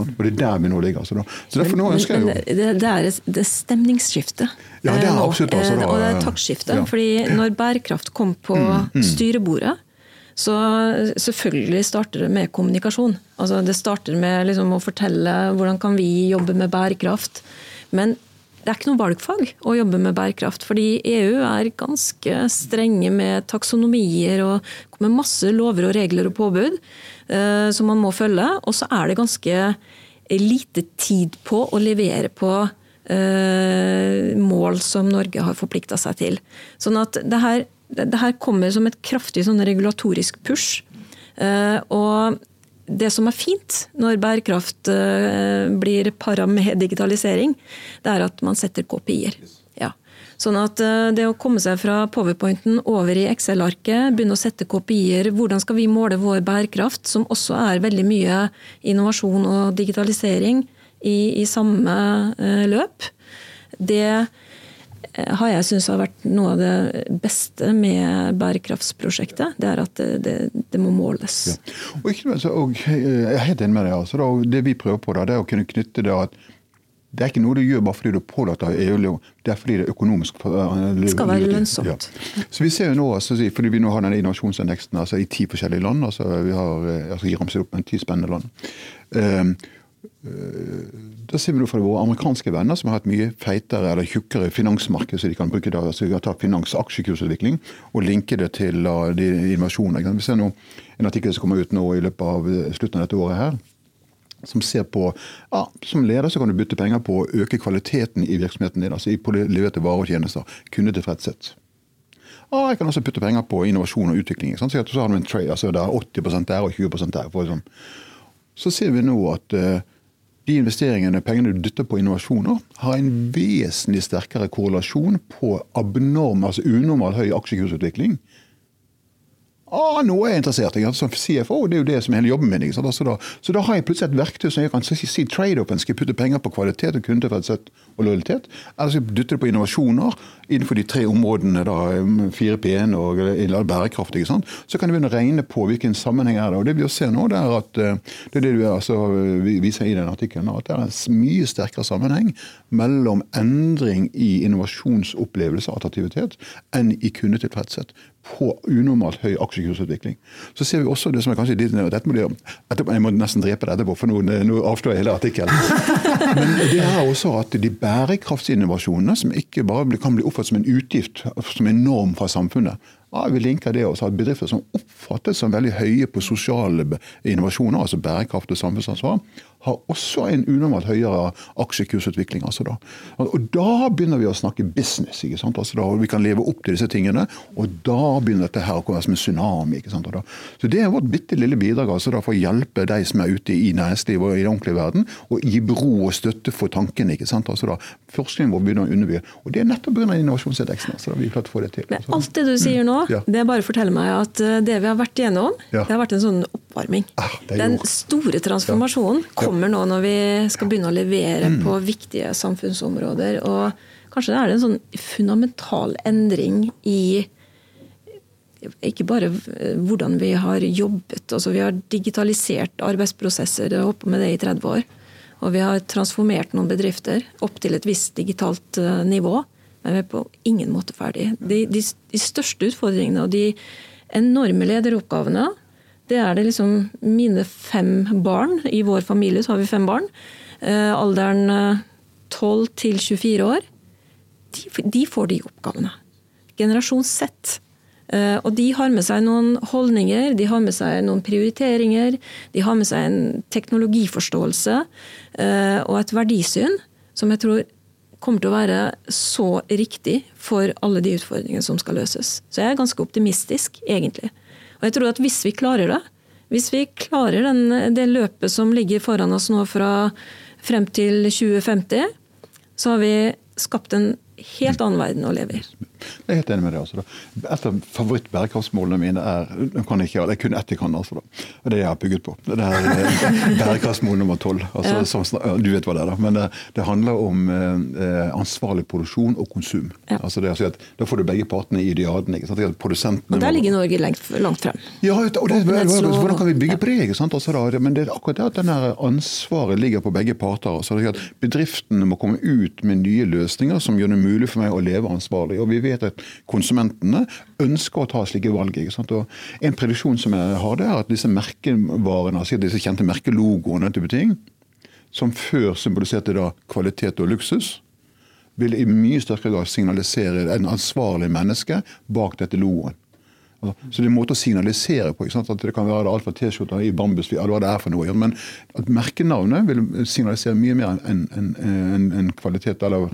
Og Det er der vi nå ligger. Altså, så derfor nå ønsker jeg jo... Det, det er et stemningsskifte. Ja, det er absolutt. Altså, da, og det er taktskifte. Ja. fordi når bærekraft kom på mm, mm. styrebordet, så selvfølgelig starter det med kommunikasjon. Altså det starter med liksom å fortelle hvordan kan vi jobbe med bærekraft. Men det er ikke noe valgfag å jobbe med bærekraft. Fordi EU er ganske strenge med taksonomier og med masse lover og regler og påbud eh, som man må følge. Og så er det ganske lite tid på å levere på eh, mål som Norge har forplikta seg til. Sånn at det her det her kommer som et kraftig sånn regulatorisk push. Eh, og det som er fint når bærekraft eh, blir para med digitalisering, det er at man setter KPI-er. Ja. Sånn at eh, det å komme seg fra powerpointen over i Excel-arket, begynne å sette KPI-er, hvordan skal vi måle vår bærekraft, som også er veldig mye innovasjon og digitalisering i, i samme løp, det har jeg syntes har vært noe av det beste med bærekraftsprosjektet. Det er at det, det, det må måles. Ja. Og, ikke, og, eh, jeg er helt enig med deg. Altså, da, det vi prøver på, da, det er å kunne knytte det at det er ikke noe du gjør bare fordi du er pålagt av EU, det er fordi det er økonomisk eh, Det skal være lønnsomt. Ja. Så vi ser jo nå, altså, fordi vi nå har denne innovasjonsindeksen altså, i ti forskjellige land, altså, vi har altså, ramset opp en ti spennende land. Um, Eh, da ser vi nå fra våre amerikanske venner som har hatt mye feitere eller tjukkere finansmarked, så de kan bruke det, altså de kan ta finansaksjekursutvikling og linke det til uh, de innovasjonene. Vi ser nå en artikkel som kommer ut nå i løpet av eh, slutten av dette året her, som ser på ja, Som leder så kan du bytte penger på å øke kvaliteten i virksomheten din, altså i leverte varer og tjenester. Kundetilfredshet. Ja, jeg kan også putte penger på innovasjon og utvikling. Så har du en trade, altså det er 80% der og 20% der. For liksom. Så ser vi nå at uh, de investeringene, pengene du dytter på innovasjoner, har en vesentlig sterkere korrelasjon på abnorm, altså unormal høy aksjekursutvikling ah, nå er jeg interessert. Ikke? Som CFO, det er jo det som er hele jobben min. Altså da, så da har jeg plutselig et verktøy som jeg kan si, si trade-open. Skal jeg putte penger på kvalitet og kundetilfredshet og lojalitet? Eller skal jeg dytte det på innovasjoner innenfor de tre områdene, da, 4P-en og eller bærekraft? Ikke sant? Så kan jeg begynne å regne på hvilken sammenheng er det. Og det vi ser nå, det er at eh, det er det du altså, viser i den artikkelen, at det er en mye sterkere sammenheng mellom endring i innovasjonsopplevelse og attraktivitet enn i kundetilfredshet på unormalt høy aksjekursutvikling. Så ser vi også det som er kanskje litt dette må de, Jeg må nesten drepe det etterpå, for nå, nå avslører jeg hele artikkelen. Men det er også at de bærekraftsinnovasjonene, som ikke bare kan bli oppfattet som en utgift, som en norm fra samfunnet, ja, vi linker det også at bedrifter som oppfattes som veldig høye på sosiale innovasjoner, altså bærekraft og samfunnsansvar, har også en unormalt høyere aksjekursutvikling. Altså da. Og da begynner vi å snakke business. ikke sant? Altså da, vi kan leve opp til disse tingene, og da begynner dette her å komme som en tsunami. ikke sant? Så Det er vårt bitte lille bidrag altså da, for å hjelpe de som er ute i næringslivet og i den ordentlige verden, og gi bro og støtte for tankene. ikke sant? Altså da, Forskningen vår begynner å underby. Og det er nettopp pga. innovasjonsindeksen. Altså da, vi klart å få det til. Men alt det du sier nå, ja. det bare forteller meg at eh, det vi har vært igjennom, ja. det har vært en sånn oppvarming. Ah, Den store transformasjonen ja. kommer nå når vi skal begynne å levere mm. på viktige samfunnsområder. Og kanskje er det en sånn fundamental endring i ikke bare hvordan vi har jobbet. altså Vi har digitalisert arbeidsprosesser, og holdt på med det i 30 år. Og vi har transformert noen bedrifter opp til et visst digitalt eh, nivå. Men vi er på ingen måte ferdig. De, de, de største utfordringene og de enorme lederoppgavene det er det liksom mine fem barn. I vår familie så har vi fem barn. Eh, alderen 12 eh, til 24 år. De, de, får de oppgavene. Generasjon Z. Eh, og de har med seg noen holdninger, de har med seg noen prioriteringer. De har med seg en teknologiforståelse eh, og et verdisyn som jeg tror kommer til å være så riktig for alle de utfordringene som skal løses. Så jeg er ganske optimistisk, egentlig. Og jeg tror at hvis vi klarer det, hvis vi klarer den, det løpet som ligger foran oss nå fra frem til 2050, så har vi skapt en helt annen verden å leve i. Jeg er helt enig med det. Altså, Et av favorittbærekraftsmålene mine er kan ikke, jeg kun ett jeg kan. Altså, da. Og det jeg har bygget på. Det er eh, bærekraftsmål nummer tolv. Altså, ja. Du vet hva det er, da. Men det, det handler om eh, ansvarlig produksjon og konsum. Ja. Altså, det, altså, da får du begge partene i ideaden. Ikke sant? og der ligger Norge langt, langt frem. Ja, og det, hvordan kan vi bygge på det? Ikke sant? Altså, da, men det er akkurat det at denne ansvaret ligger på begge parter. Altså, det er at Bedriftene må komme ut med nye løsninger som gjør det mulig for meg å leve ansvarlig. Og vi vet at konsumentene ønsker å ta slike valg. en prediksjon som jeg har, det er at disse merkevarene, altså disse kjente merkelogoene, type ting, som før symboliserte da kvalitet og luksus, vil i mye sterkere grad signalisere en ansvarlig menneske bak dette logoen. Så det er en måte å signalisere på. At Det kan være alt fra T-skjorter i bambus, eller hva det er for noe. Men at merkenavnet vil signalisere mye mer enn en, en, en kvalitet eller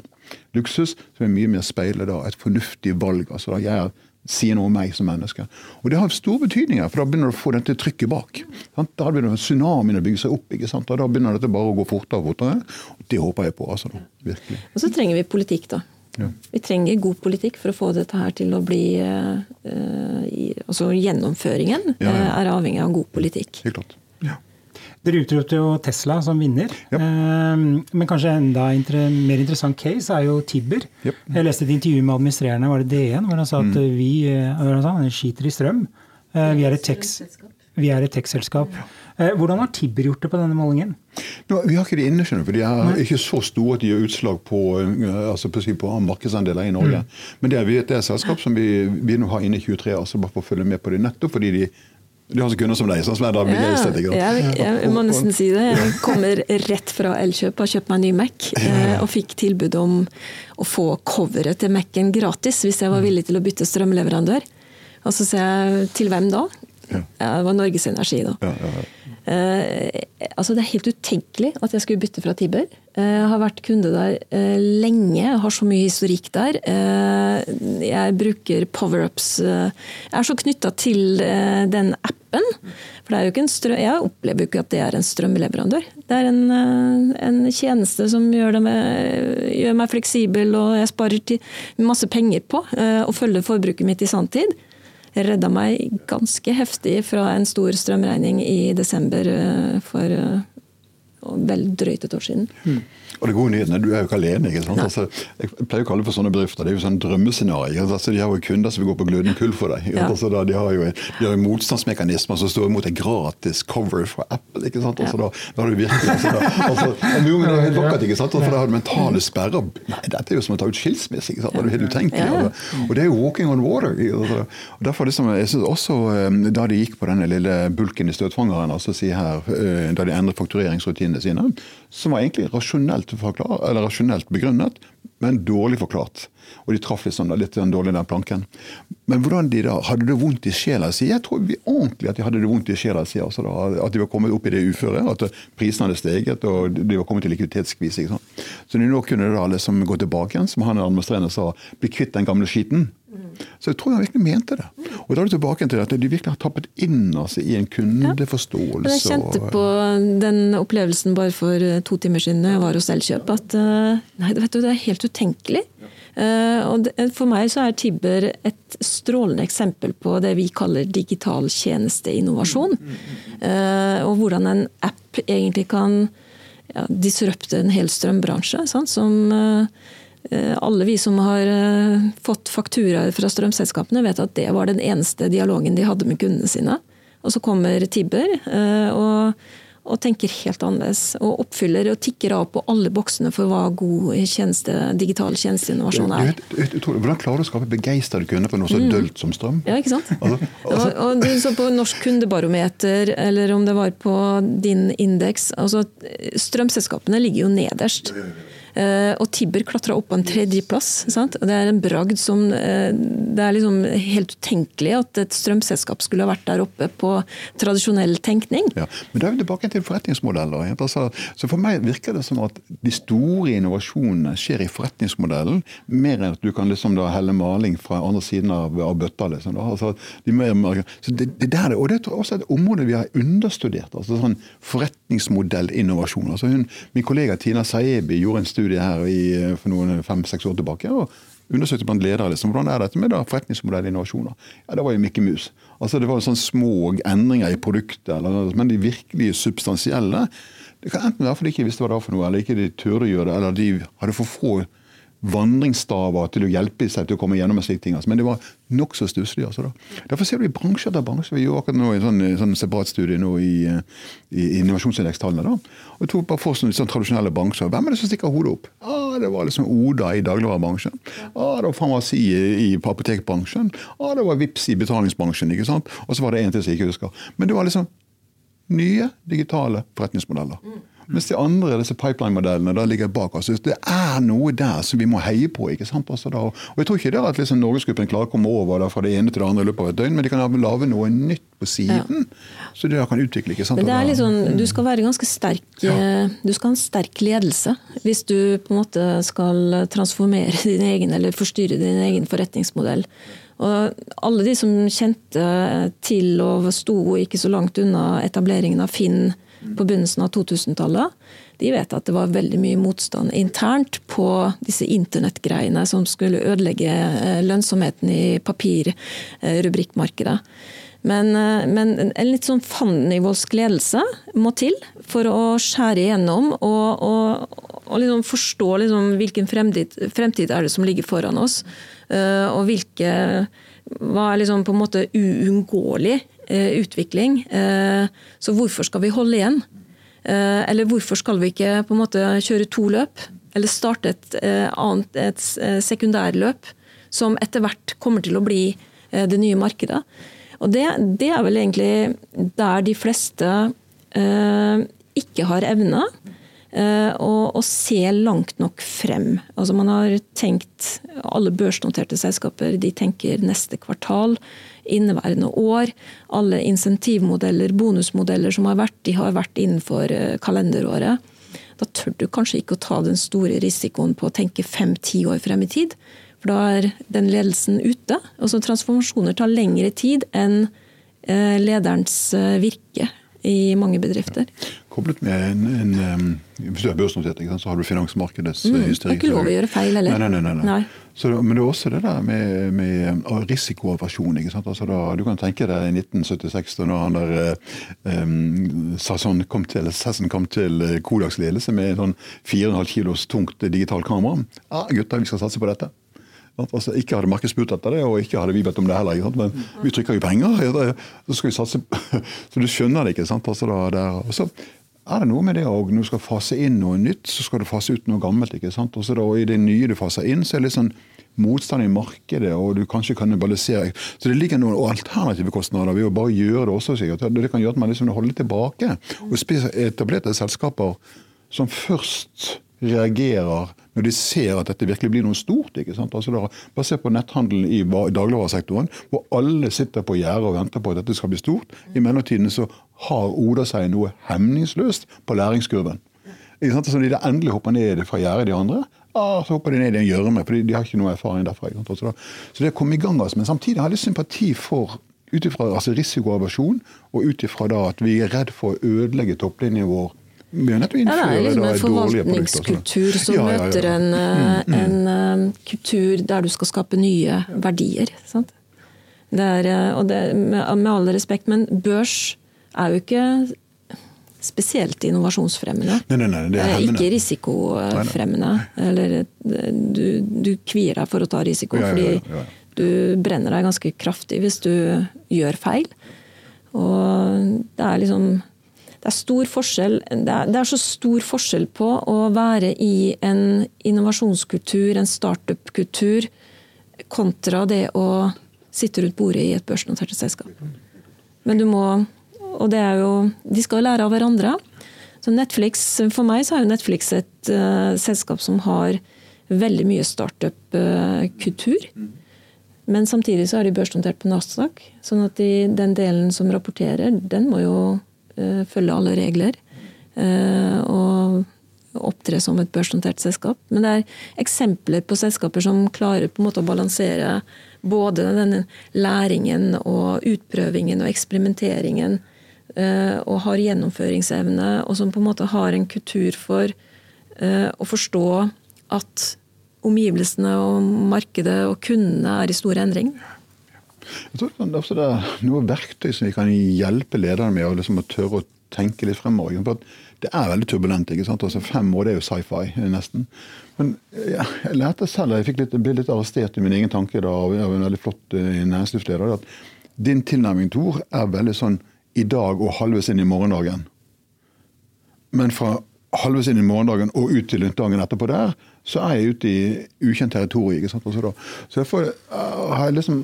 luksus, som er mye mer speiler da, et fornuftig valg. altså da jeg sier noe om meg som menneske. Og Det har stor betydning, for da begynner du å få dette trykket bak. Sant? Da begynner tsunamien å bygge seg opp, ikke sant? og da begynner dette bare å gå fortere og fortere. Og Det håper jeg på. altså virkelig. Og så trenger vi politikk, da. Ja. Vi trenger god politikk for å få dette her til å bli uh, i, Altså gjennomføringen ja, ja. er avhengig av god politikk. Helt klart. Ja. Dere utropte jo Tesla som vinner. Yep. Men kanskje enda inter mer interessant case er jo Tibber. Yep. Jeg leste et intervju med administrerende, var det DN, hvor han sa at mm. vi han sa, skiter i strøm. Vi er et tech-selskap. Hvordan har Tibber gjort det på denne målingen? No, vi har ikke det inne, skjønner for de er ikke så store at de gjør utslag på, altså på, på markedsandeler i Norge. Mm. Men det er, det er et selskap som vi, vi nå har inne i 23, altså bare for å følge med på det, nettopp fordi de du har så kunder som deg, sånn som er da begeistret. Ja, jeg, jeg, må nesten si det. Jeg kommer rett fra Elkjøp, har kjøpt meg en ny Mac eh, og fikk tilbud om å få coveret til Mac-en gratis hvis jeg var villig til å bytte strømleverandør. Og så sier jeg til hvem da? Ja. Det var Norges Energi, da. Ja, ja, Eh, altså det er helt utenkelig at jeg skulle bytte fra Tiber. Eh, jeg har vært kunde der eh, lenge, har så mye historikk der. Eh, jeg bruker powerups Jeg er så knytta til den appen. For det er jo ikke en strøm, jeg opplever jo ikke at det er en strømleverandør. Det er en, en tjeneste som gjør, med, gjør, meg fleksibel, og jeg sparer masse penger på å følge forbruket mitt i sanntid redda meg ganske heftig fra en stor strømregning i desember for vel drøyt et år siden. Mm. Og det gode nyheten er du er jo ikke alene. ikke sant? Altså, jeg pleier å kalle det for sånne bedrifter. Det er jo sånn drømmescenario. Altså, de har jo kunder som vil gå på glødende kull for deg. Ja. Altså, da, de har jo de har motstandsmekanismer som står imot en gratis cover fra Apple. ikke sant? Altså, da, da har du virkelig altså, da, altså, jo, men det er helt vakkert, ikke sant? For da har du mentale sperrer. Nei, dette er jo som å ta ut skilsmisse. ikke sant? Det er jo helt utenkelig. Ja. Og det er jo walking on water. Altså. Og derfor liksom, jeg synes også eh, Da de gikk på denne lille bulken i støtfangeren, altså si her, eh, da de endret faktureringsrutinene sine, som var egentlig rasjonelt, rasjonelt begrunnet, men dårlig forklart. Og de traff liksom litt den dårlige den planken. Men hvordan de da hadde det vondt i sjela si? Jeg tror ordentlig at de hadde det vondt i sjela si. Altså da, at de var kommet opp i det uføret, at prisene hadde steget og de var kommet til likviditetskvise. Så de nå kunne da liksom gå tilbake igjen, som han administrerende sa, bli kvitt den gamle skiten. Så jeg tror han virkelig mente det. Og da er du tilbake til at de virkelig har tappet inn altså, i en kundeforståelse. jeg kjente på den opplevelsen bare for to timer siden jeg var hos Elkjøp, at eh, nei, vet du, det er helt utenkelig. Eh, og for meg så er Tibber et strålende eksempel på det vi kaller digital tjenesteinnovasjon. Eh, og hvordan en app egentlig kan ja, disrupte en hel strømbransje. Sant? Som Eh, alle vi som har eh, fått fakturaer fra strømselskapene, vet at det var den eneste dialogen de hadde med kundene sine. Og så kommer Tibber eh, og, og tenker helt annerledes. Og oppfyller og tikker av på alle boksene for hva god tjeneste, digital tjenesteinnovasjon er. Hvordan klarer du å skape begeistrede kunder på noe så mm. dølt som strøm? Ja, ikke sant? Altså, altså. Og, og, så på Norsk kundebarometer, eller om det var på din indeks altså Strømselskapene ligger jo nederst. Eh, og Tibber klatra opp på en tredjeplass. Det er en bragd som eh, Det er liksom helt utenkelig at et strømselskap skulle ha vært der oppe på tradisjonell tenkning. Ja, men da er vi tilbake til forretningsmodeller. Altså, så For meg virker det som at de store innovasjonene skjer i forretningsmodellen, mer enn at du kan liksom da helle maling fra andre siden av, av bøtta. Liksom, altså, de mer, så det, det, der, og det er også et område vi har understudert. altså sånn Forretningsmodellinnovasjon. Altså min kollega Tina Saebi gjorde en studie studie her i, for noen fem-seks år tilbake. og undersøkte blant ledere liksom, hvordan er dette med da, forretningsmodellinnovasjoner. Ja, Det var jo Mikke Mus. Altså, det var sånne små endringer i produktet, eller, men de virkelig substansielle Det kan enten være fordi de ikke visste hva det var for noe, eller ikke de turde gjøre det, eller de hadde for få vandringsstaver til å hjelpe seg til å komme gjennom en slik ting. Altså. Men det var nokså stusslig. Altså, da. Derfor ser du i bransje etter bransje. Vi gjør akkurat nå en sånn, sånn separat studie nå i, i da. Og jeg tok bare for sånne, sånne tradisjonelle bransjer. Hvem er det som stikker hodet opp? Ah, det var liksom Oda i dagligvarebransjen. Ah, det var farmasi i, i apotekbransjen. Ah, det var Vips i betalingsbransjen. ikke sant? Og så var det en til som jeg ikke husker. Men det var liksom nye digitale forretningsmodeller. Mm. Mens de andre disse pipeline-modellene da ligger bak oss. Det er noe der som vi må heie på. ikke sant? Altså da, og Jeg tror ikke det er at liksom Norgesgruppen klarer å komme over da, fra det ene til det andre i løpet av et døgn, men de kan lage noe nytt på siden. Ja. Så det kan utvikle. ikke sant? Men det er litt sånn, Du skal være ganske sterk, ja. Eh, du skal ha en sterk ledelse hvis du på en måte skal transformere din egen eller forstyrre din egen forretningsmodell. Og alle de som kjente til og sto ikke så langt unna etableringen av Finn på begynnelsen av 2000-tallet, de vet at det var veldig mye motstand internt på disse internettgreiene som skulle ødelegge eh, lønnsomheten i papirrubrikkmarkedet. Men, eh, men, en litt sånn fandenivoldsk ledelse må til for å skjære igjennom og, og, og liksom forstå liksom hvilken fremtid, fremtid, er det som ligger foran oss. Eh, og hvilke Hva er liksom på en måte uunngåelig utvikling. Eh, så hvorfor skal vi holde igjen? Eh, eller hvorfor skal vi ikke på en måte kjøre to løp? Eller starte et, annet, et sekundærløp som etter hvert kommer til å bli det nye markedet? Og det, det er vel egentlig der de fleste ikke har evne å se langt nok frem. Altså man har tenkt, Alle børsnoterte selskaper de tenker neste kvartal inneværende år. Alle insentivmodeller, bonusmodeller som har vært, de har vært innenfor eh, kalenderåret. Da tør du kanskje ikke å ta den store risikoen på å tenke fem-ti år frem i tid. For da er den ledelsen ute. Og så Transformasjoner tar lengre tid enn eh, lederens eh, virke i mange bedrifter. Koblet med en, en, en Hvis du er børsnotert, så har du finansmarkedets mm, hysteri. Det er ikke lov å gjøre feil, eller? Nei, nei, nei. nei. nei. Så, men det er også det der med, med risikoaversjon. Altså da, du kan tenke deg i 1976, da når han der um, Sasson kom til, Sasson kom til Kodaks ledelse med en sånn 4,5 kilos tungt digitalt kamera. Ja, gutta, vi skal satse på dette. Altså, ikke hadde markedet spurt etter det, og ikke hadde vi bedt om det heller. Men vi trykker jo penger, så skal vi satse Så du skjønner det ikke. sant? Altså, da, og så er det noe med det òg. Når du skal fase inn noe nytt, så skal du fase ut noe gammelt. ikke sant? Også da, og I det nye du faser inn, så er det litt sånn motstand i markedet, og du kanskje kan kannibalisere. Så det ligger noen alternative kostnader ved å bare gjøre det også. sikkert. Det kan gjøre at man liksom holder tilbake. Og etablerte selskaper som først reagerer når de ser at dette virkelig blir noe stort. ikke sant? Altså da, Bare se på netthandelen i dagligvaresektoren, hvor alle sitter på gjerdet og venter på at dette skal bli stort. I mellomtiden så har Oda seg noe hemningsløst på læringskurven. Ikke sant? Så de de endelig hopper ned fra gjerdet, de andre, ah, så hopper de ned i en gjørme, for de har ikke noe erfaring derfra. Så, så det kom i gang. Altså. Men samtidig har jeg litt sympati for ut ifra altså risikoaversjon, og ut ifra at vi er redd for å ødelegge topplinjen vår ja, det er liksom en forvaltningskultur som ja, ja, møter en, eh, mm, mm. en, uh, kultur der du skal skape nye verdier. Sant? Er, eh, og det, med, med all respekt, men børs er jo ikke spesielt innovasjonsfremmende. Nei, nei, nei, det er ikke risikofremmende. Eller du, du, kvier deg for å ta risiko, ja, ja, ja, fordi du brenner deg ganske kraftig hvis du gjør feil. Og det er liksom det er, stor forskjell, det er, det er, så stor forskjell på å være i en innovasjonskultur, en startup-kultur, kontra det å sitte rundt bordet i et børsnotert selskap. Men du må Og det er jo De skal lære av hverandre. Så Netflix, For meg så er jo Netflix et uh, selskap som har veldig mye startup-kultur. Men samtidig så er de børsnotert på Nasdaq. Sånn at de, den delen som rapporterer, den må jo uh, følge alle regler. Uh, og opptre som et børsnotert selskap. Men det er eksempler på selskaper som klarer på en måte å balansere både denne læringen og utprøvingen og eksperimenteringen, og har gjennomføringsevne, og som på en måte har en kultur for å forstå at omgivelsene og markedet og kundene er i store endringer. Jeg tror det er noe verktøy som vi kan hjelpe lederne med, å liksom tørre å tenke litt fremover. For det er veldig turbulent. ikke sant? Altså Fem år det er jo sci-fi, nesten. Men ja, jeg lærte selv, jeg fikk litt, ble litt arrestert i min egen tanke da, av en veldig flott uh, næringslivsleder, at din tilnærming, Tor, er veldig sånn i dag og halvveis inn i morgendagen. Men fra halvveis inn i morgendagen og ut til dagen etterpå der, så er jeg ute i ukjent territorium. Altså så derfor uh, har jeg liksom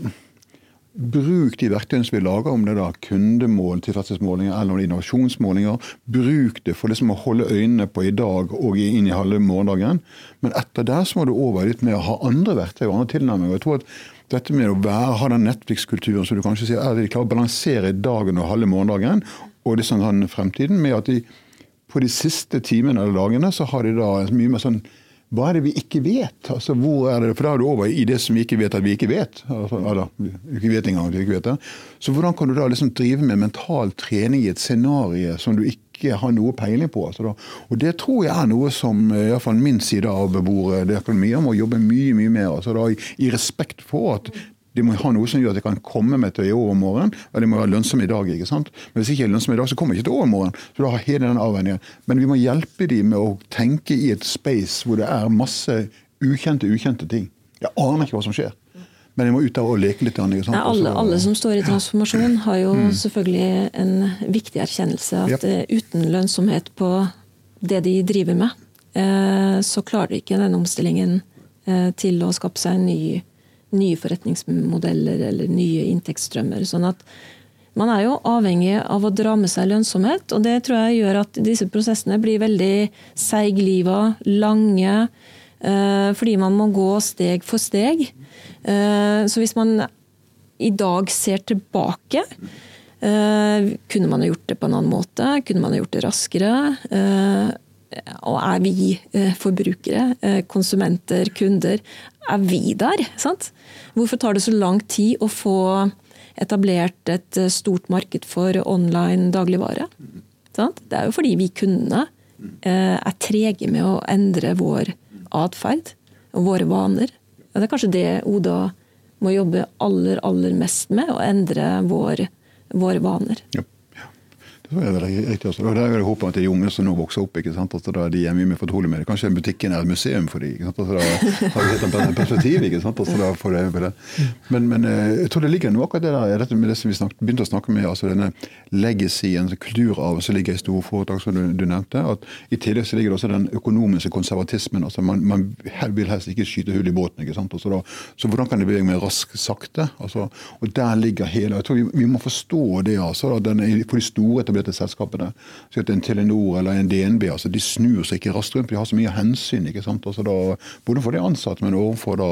Bruk de verktøyene som vi lager, om det da kundemål, tilfredshetsmålinger eller innovasjonsmålinger. Bruk det for liksom å holde øynene på i dag og inn i halve morgendagen. Men etter det så må du over litt med å ha andre verktøy og andre tilnærminger. Jeg tror at dette med å være, ha den Netflix-kulturen som du kanskje sier, er at de klarer å balansere dagen og halve morgendagen og det sånn fremtiden med at de på de siste timene eller dagene så har de da mye mer sånn hva er det vi ikke vet? Altså, hvor er det? For da er du over i det som vi ikke vet at vi ikke vet. Altså, eller, ikke vet engang at vi ikke vet det. Så hvordan kan du da liksom drive med mental trening i et scenario som du ikke har noe peiling på? Altså. Og det tror jeg er noe som eh, iallfall min side av bordet det er mye om å jobbe mye mye mer. Altså, da, i, i respekt for at de må ha noe som gjør at de kan komme med til i overmorgen, og de må være lønnsomme i dag. ikke sant? Men hvis ikke er lønnsomme i dag, så kommer de ikke til overmorgen. Så da har hele den avveiningen. Men vi må hjelpe dem med å tenke i et space hvor det er masse ukjente, ukjente ting. Jeg aner ikke hva som skjer. Men jeg må ut der og leke litt. Annet, sant? Ja, alle, alle, som står i transformasjon, har jo mm. selvfølgelig en viktig erkjennelse at yep. Eh, uten lønnsomhet på det de driver med, eh, så klarer de ikke den omstillingen eh, til å skape seg en ny nye forretningsmodeller eller nye inntektsstrømmer. sånn at man er jo avhengig av å dra med seg lønnsomhet, og det tror jeg gjør at disse prosessene blir veldig seigliva, lange, fordi man må gå steg for steg. Eh, så hvis man i dag ser tilbake, eh, kunne man ha gjort det på en annen måte? Kunne man ha gjort det raskere? Og er vi forbrukere, konsumenter, kunder, er vi der? Sant? Hvorfor tar det så lang tid å få etablert et eh, stort marked for online dagligvare? Sant? Det er jo fordi vi kundene eh, er trege med å endre vår atferd og våre vaner. Og det er kanskje det Oda må jobbe aller, aller mest med, å endre vår, våre vaner. Ja. Det er veldig riktig. Også. Og der er det håpet at de unge som nå vokser opp, ikke sant? at da er de er mye mer fortrolige med det. Kanskje butikken er et museum for dem. Altså, da har vi sett en perspektiv. ikke sant? Altså, da får det, det. Men, men, eh, jeg tror det ligger noe akkurat det der, dette med det som vi snakket, begynte å snakke med, altså denne legacyen, altså kulturarven som ligger i store foretak, som du, du, nevnte. at I tillegg så ligger det også den økonomiske konservatismen. altså Man, man vil helst ikke skyte hull i båten. ikke sant? Altså, da, så hvordan kan det bevege mer raskt, sakte? Altså, og der ligger hele jeg tror Vi, vi må forstå det. altså, da, den, For de store selskapene. Så En Telenor eller en DNB altså de snur seg ikke raskt rundt, de har så mye hensyn. ikke sant? Altså da, både for de ansatte, men overfor da,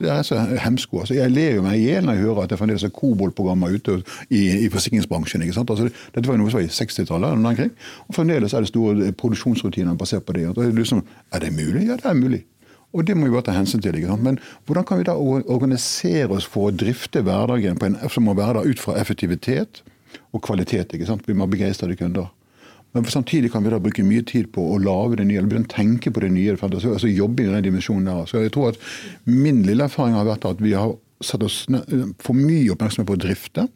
det er så hemsko. Altså jeg ler jo meg i hjel når jeg hører at det fremdeles er Kobolt-programmer ute i, i, forsikringsbransjen. ikke sant? Altså, dette var jo noe som var i 60-tallet, og fremdeles er det store produksjonsrutiner basert på det. Og det er, liksom, er det mulig? Ja, det er mulig. Og det må vi bare ta hensyn til. ikke sant? Men hvordan kan vi da organisere oss for å drifte hverdagen på en, som må være da ut fra effektivitet? Og kvalitet. ikke sant? Vi må ha begeistrede kunder. Men samtidig kan vi da bruke mye tid på å lage det nye, eller begynne å tenke på det nye. Altså, altså jobbe i den dimensjonen der. Så jeg tror at Min lille erfaring har vært at vi har satt oss for mye oppmerksomhet på å drifte.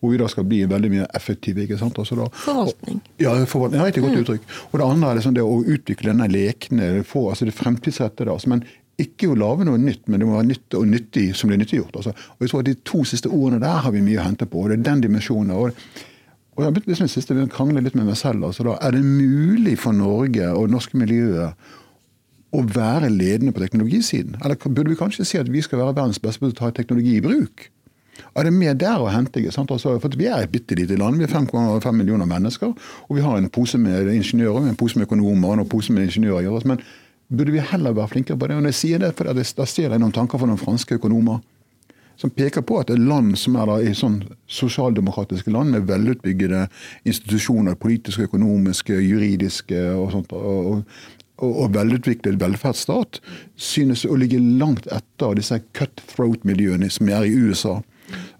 Hvor vi da skal bli veldig mye effektive. ikke sant? Altså da, forvaltning. Ja, forvaltning, ja, et godt mm. uttrykk. Og Det andre er liksom det å utvikle denne lekne, få, altså det fremtidsrettede. Altså, men ikke å lage noe nytt, men det må være nytt og nyttig som blir nyttiggjort. Altså. Og jeg tror at De to siste ordene der har vi mye å hente på. og det er den dimensjonen. Og, og jeg har begynt liksom siste, å krangle litt med meg selv. Altså, da, er det mulig for Norge og norske miljøer å være ledende på teknologisiden? Eller burde vi kanskje si at vi skal være verdens beste på å ta teknologi i bruk? Er det mer der å hente? Altså, for Vi er et bitte lite land. Vi er 5,5 millioner mennesker. Og vi har en pose med ingeniører, en pose med økonomer og en pose med ingeniører. Men burde vi heller være flinkere på det. Og når jeg sier det, for Da ser jeg noen tanker fra noen franske økonomer som peker på at et land som er da i sånn sosialdemokratiske land med velutbyggede institusjoner, politiske, økonomiske, juridiske og sånt, og, og, og velutviklet velferdsstat, synes å ligge langt etter disse cutthroat-miljøene som er i USA.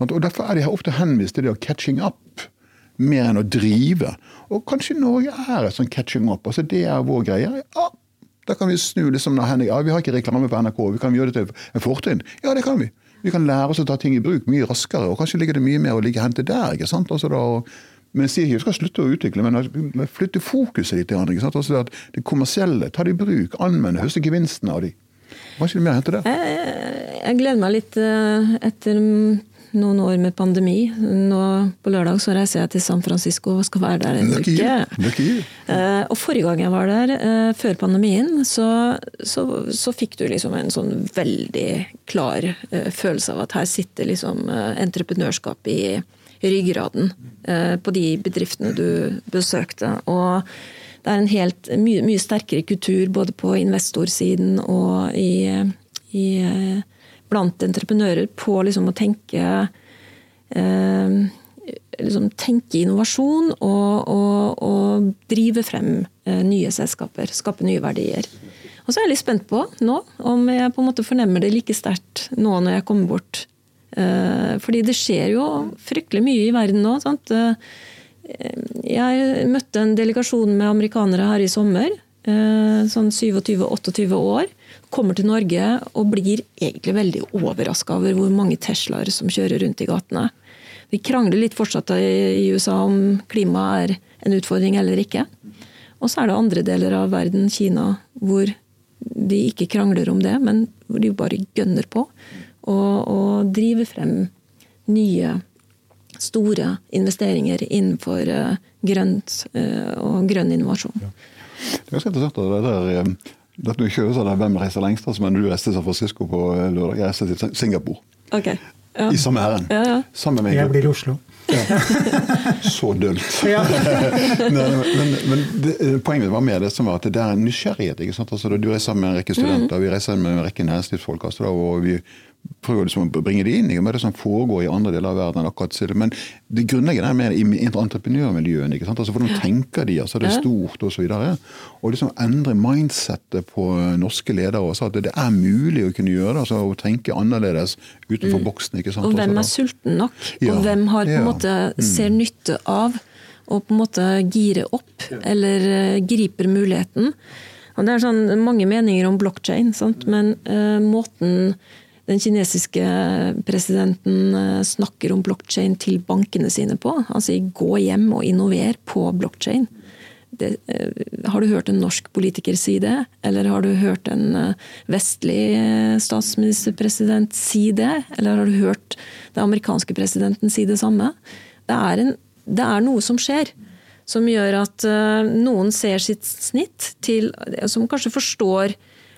Og Derfor er de ofte henvist til det å catching up mer enn å drive. Og kanskje Norge er et sånn catching up. altså Det er vår greie. Da kan vi snu liksom ja, Vi har ikke reklame på NRK, vi kan gjøre det til en fortrinn. Ja, det kan vi. Vi kan lære oss å ta ting i bruk mye raskere, og kanskje ligger det mye mer å ligge hente der. ikke sant? Altså da, men jeg sier ikke vi skal slutte å utvikle, men flytte fokuset litt. ikke sant? Altså Det kommersielle, ta det i bruk, anvende, høste gevinstene av de. Hva er ikke det mer å hente der? Jeg, jeg gleder meg litt eh, etter noen år med pandemi. Nå På lørdag så reiser jeg til San Francisco og skal være der en uke. Eh, og forrige gang jeg var der, eh, før pandemien, så, så, så, fikk du liksom en sånn veldig klar eh, følelse av at her sitter liksom entreprenørskap i ryggraden på de bedriftene du besøkte. Og det er en helt mye, mye sterkere kultur både på investorsiden og i, i blant entreprenører på liksom å tenke eh, liksom tenke innovasjon og, og, og drive frem eh, nye selskaper. Skape nye verdier. Og så er jeg litt spent på nå om jeg på en måte fornemmer det like sterkt nå når jeg kommer bort. Eh, fordi det skjer jo fryktelig mye i verden nå. sant? Eh, jeg møtte en delegasjon med amerikanere her i sommer. Eh, sånn 27-28 år kommer til Norge og blir egentlig veldig overraska over hvor mange Teslaer som kjører rundt i gatene. Vi krangler litt fortsatt i USA om klimaet er en utfordring eller ikke. Og så er det andre deler av verden, Kina, hvor de ikke krangler om det, men hvor de bare gønner på og driver frem nye, store investeringer innenfor uh, grønt uh, og grønn innovasjon. Ja. Det er ganske interessant at det der eh, dette kjøres av Hvem reiser lengst? Altså, men du reiste til San Francisco på eh, lørdag. Jeg reiste til Singapore. Okay. Ja. I samme ærend. Ja, ja. Sammen med Jeg blir i Oslo. Så dølt. men, men, men det, eh, poenget var mer det som var at det er en nysgjerrighet. ikke sant? Altså, du reiser med en rekke studenter, mm. vi reiser med en rekke næringslivsfolk. Altså, og vi prøver liksom å bringe det inn i er det som foregår i andre deler av verden. akkurat Men det grunnleggende er mer i entreprenørmiljøene. ikke sant? Altså Hvordan tenker de? altså Det er stort osv. Og, liksom endre mindsettet på norske ledere. Også, at det er mulig å kunne gjøre det. altså Å tenke annerledes utenfor mm. boksen. ikke sant? Og hvem er sulten nok? Og hvem har på en måte ser mm. nytte av og på en måte gire opp, eller eh, griper muligheten. Og det er sånn mange meninger om blokkjede, men uh, måten den kinesiske presidenten uh, snakker om blokkjede til bankene sine på, han sier 'gå hjem og innover på blokkjede'. Det, har du hørt en norsk politiker si det, eller har du hørt en vestlig statsministerpresident si det, eller har du hørt den amerikanske presidenten si det samme? Det er, en, det er noe som skjer som gjør at noen ser sitt snitt til Som kanskje forstår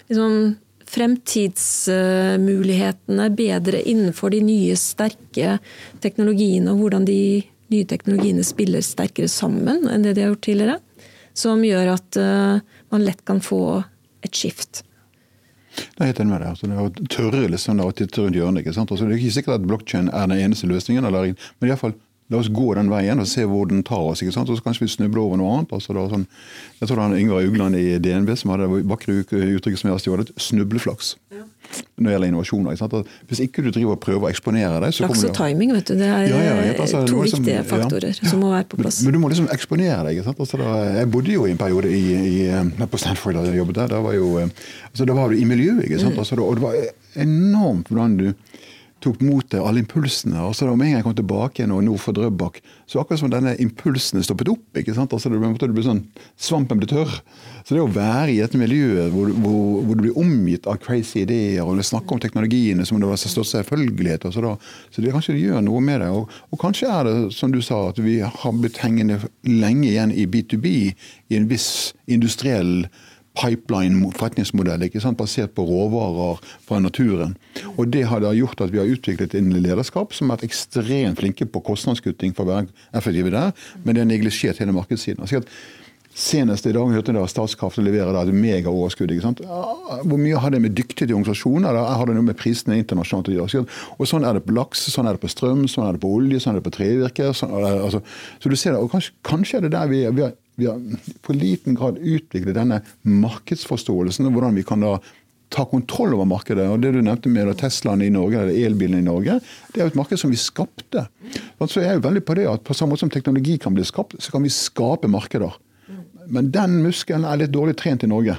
liksom, fremtidsmulighetene bedre innenfor de nye, sterke teknologiene, og hvordan de nye teknologiene spiller sterkere sammen enn det de har gjort tidligere. Som gjør at uh, man lett kan få et skift. Det er helt enig med deg. Altså, det å tørre liksom, å titte rundt hjørnet. ikke sant? Altså, det er ikke sikkert at blokkjede er den eneste løsningen, eller, men iallfall La oss gå den veien og se hvor den tar oss. ikke sant? Og så kanskje vi snubler over noe annet. altså da, sånn, Jeg tror det var Yngvar Ugland i DNB som hadde det vakre uttrykket som jeg har stjålet, snubleflaks. Ja. Når det gjelder innovasjoner. Ikke sant? Hvis ikke du driver og prøver å eksponere deg så Flaks og timing, vet du. Det er ja, ja, altså, to liksom, viktige faktorer som må være på plass. Men, men, du må liksom eksponere deg. ikke sant? Altså, da, jeg bodde jo i en periode i, i, eh, på Stanford da jeg jobbet der. Da var, jo, eh, altså, da var du i miljøet. ikke sant? Mm. Altså, da, og det var enormt hvordan du tok mot deg alle impulsene. og så da Om en gang jeg kom tilbake igjen og nord for Drøbak, så akkurat som denne impulsene stoppet opp. ikke sant? Altså det, det ble sånn, Svampen ble tørr. Så det å være i et miljø hvor, hvor, hvor, du blir omgitt av crazy ideer og snakke om teknologiene som om det var størst selvfølgelighet, så, da, så det kanskje gjør noe med det. Og, og, kanskje er det som du sa, at vi har blitt hengende lenge igjen i B2B, i en viss industriell pipeline-forretningsmodell ikke sant? basert på råvarer fra naturen. Og Det har da gjort at vi har utviklet en lederskap som har vært ekstremt flinke på kostnadskutting for å være effektive der, men det har neglisjert hele markedssiden. Altså Senest i dag hørte jeg at Statskraft leverer et megaoverskudd. Hvor mye har det med dyktige organisasjoner eller har det noe med prisene internasjonalt å gjøre? Og Sånn er det på laks, sånn er det på strøm, sånn er det på olje, sånn er det på trevirke. Sånn altså, så du ser det, og kanskje, kanskje er det der vi, vi har vi har for liten grad utviklet denne markedsforståelsen, og hvordan vi kan da ta kontroll over markedet. Og Det du nevnte med Teslaen i Norge, eller elbilene i Norge, det er jo et marked som vi skapte. Så jeg er jo veldig på det at på samme måte som teknologi kan bli skapt, så kan vi skape markeder. Men den muskelen er litt dårlig trent i Norge.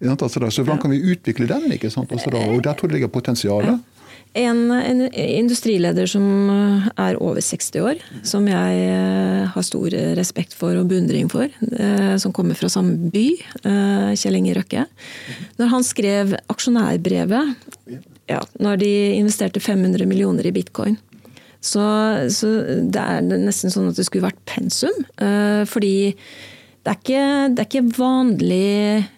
Så hvordan kan vi utvikle den? ikke sant? Og der tror jeg det ligger potensialet. En, en, industrileder som eh, er over 60 år, som jeg eh, har stor respekt for og beundring for, eh, som kommer fra samme by, Kjell Inge Røkke. Når han skrev aksjonærbrevet, ja, når de investerte 500 millioner i bitcoin, så, så, det er nesten sånn at det skulle vært pensum. Fordi det er ikke, det er ikke vanlig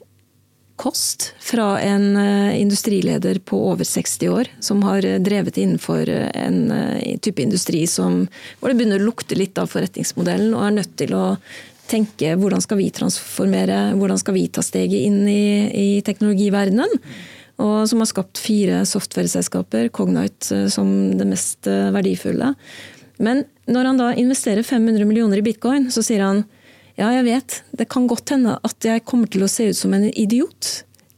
kost fra en eh, industrileder på over 60 år, som har eh, drevet innenfor eh, en type industri som, hvor det begynner å lukte litt av forretningsmodellen, og er nødt til å tenke hvordan skal vi transformere, hvordan skal vi ta steget inn i, i teknologiverdenen. Og som har skapt fire software-selskaper, Cognite som det mest verdifulle. Men når han da investerer 500 millioner i bitcoin, så sier han ja, jeg vet. Det kan godt hende at jeg kommer til å se ut som en idiot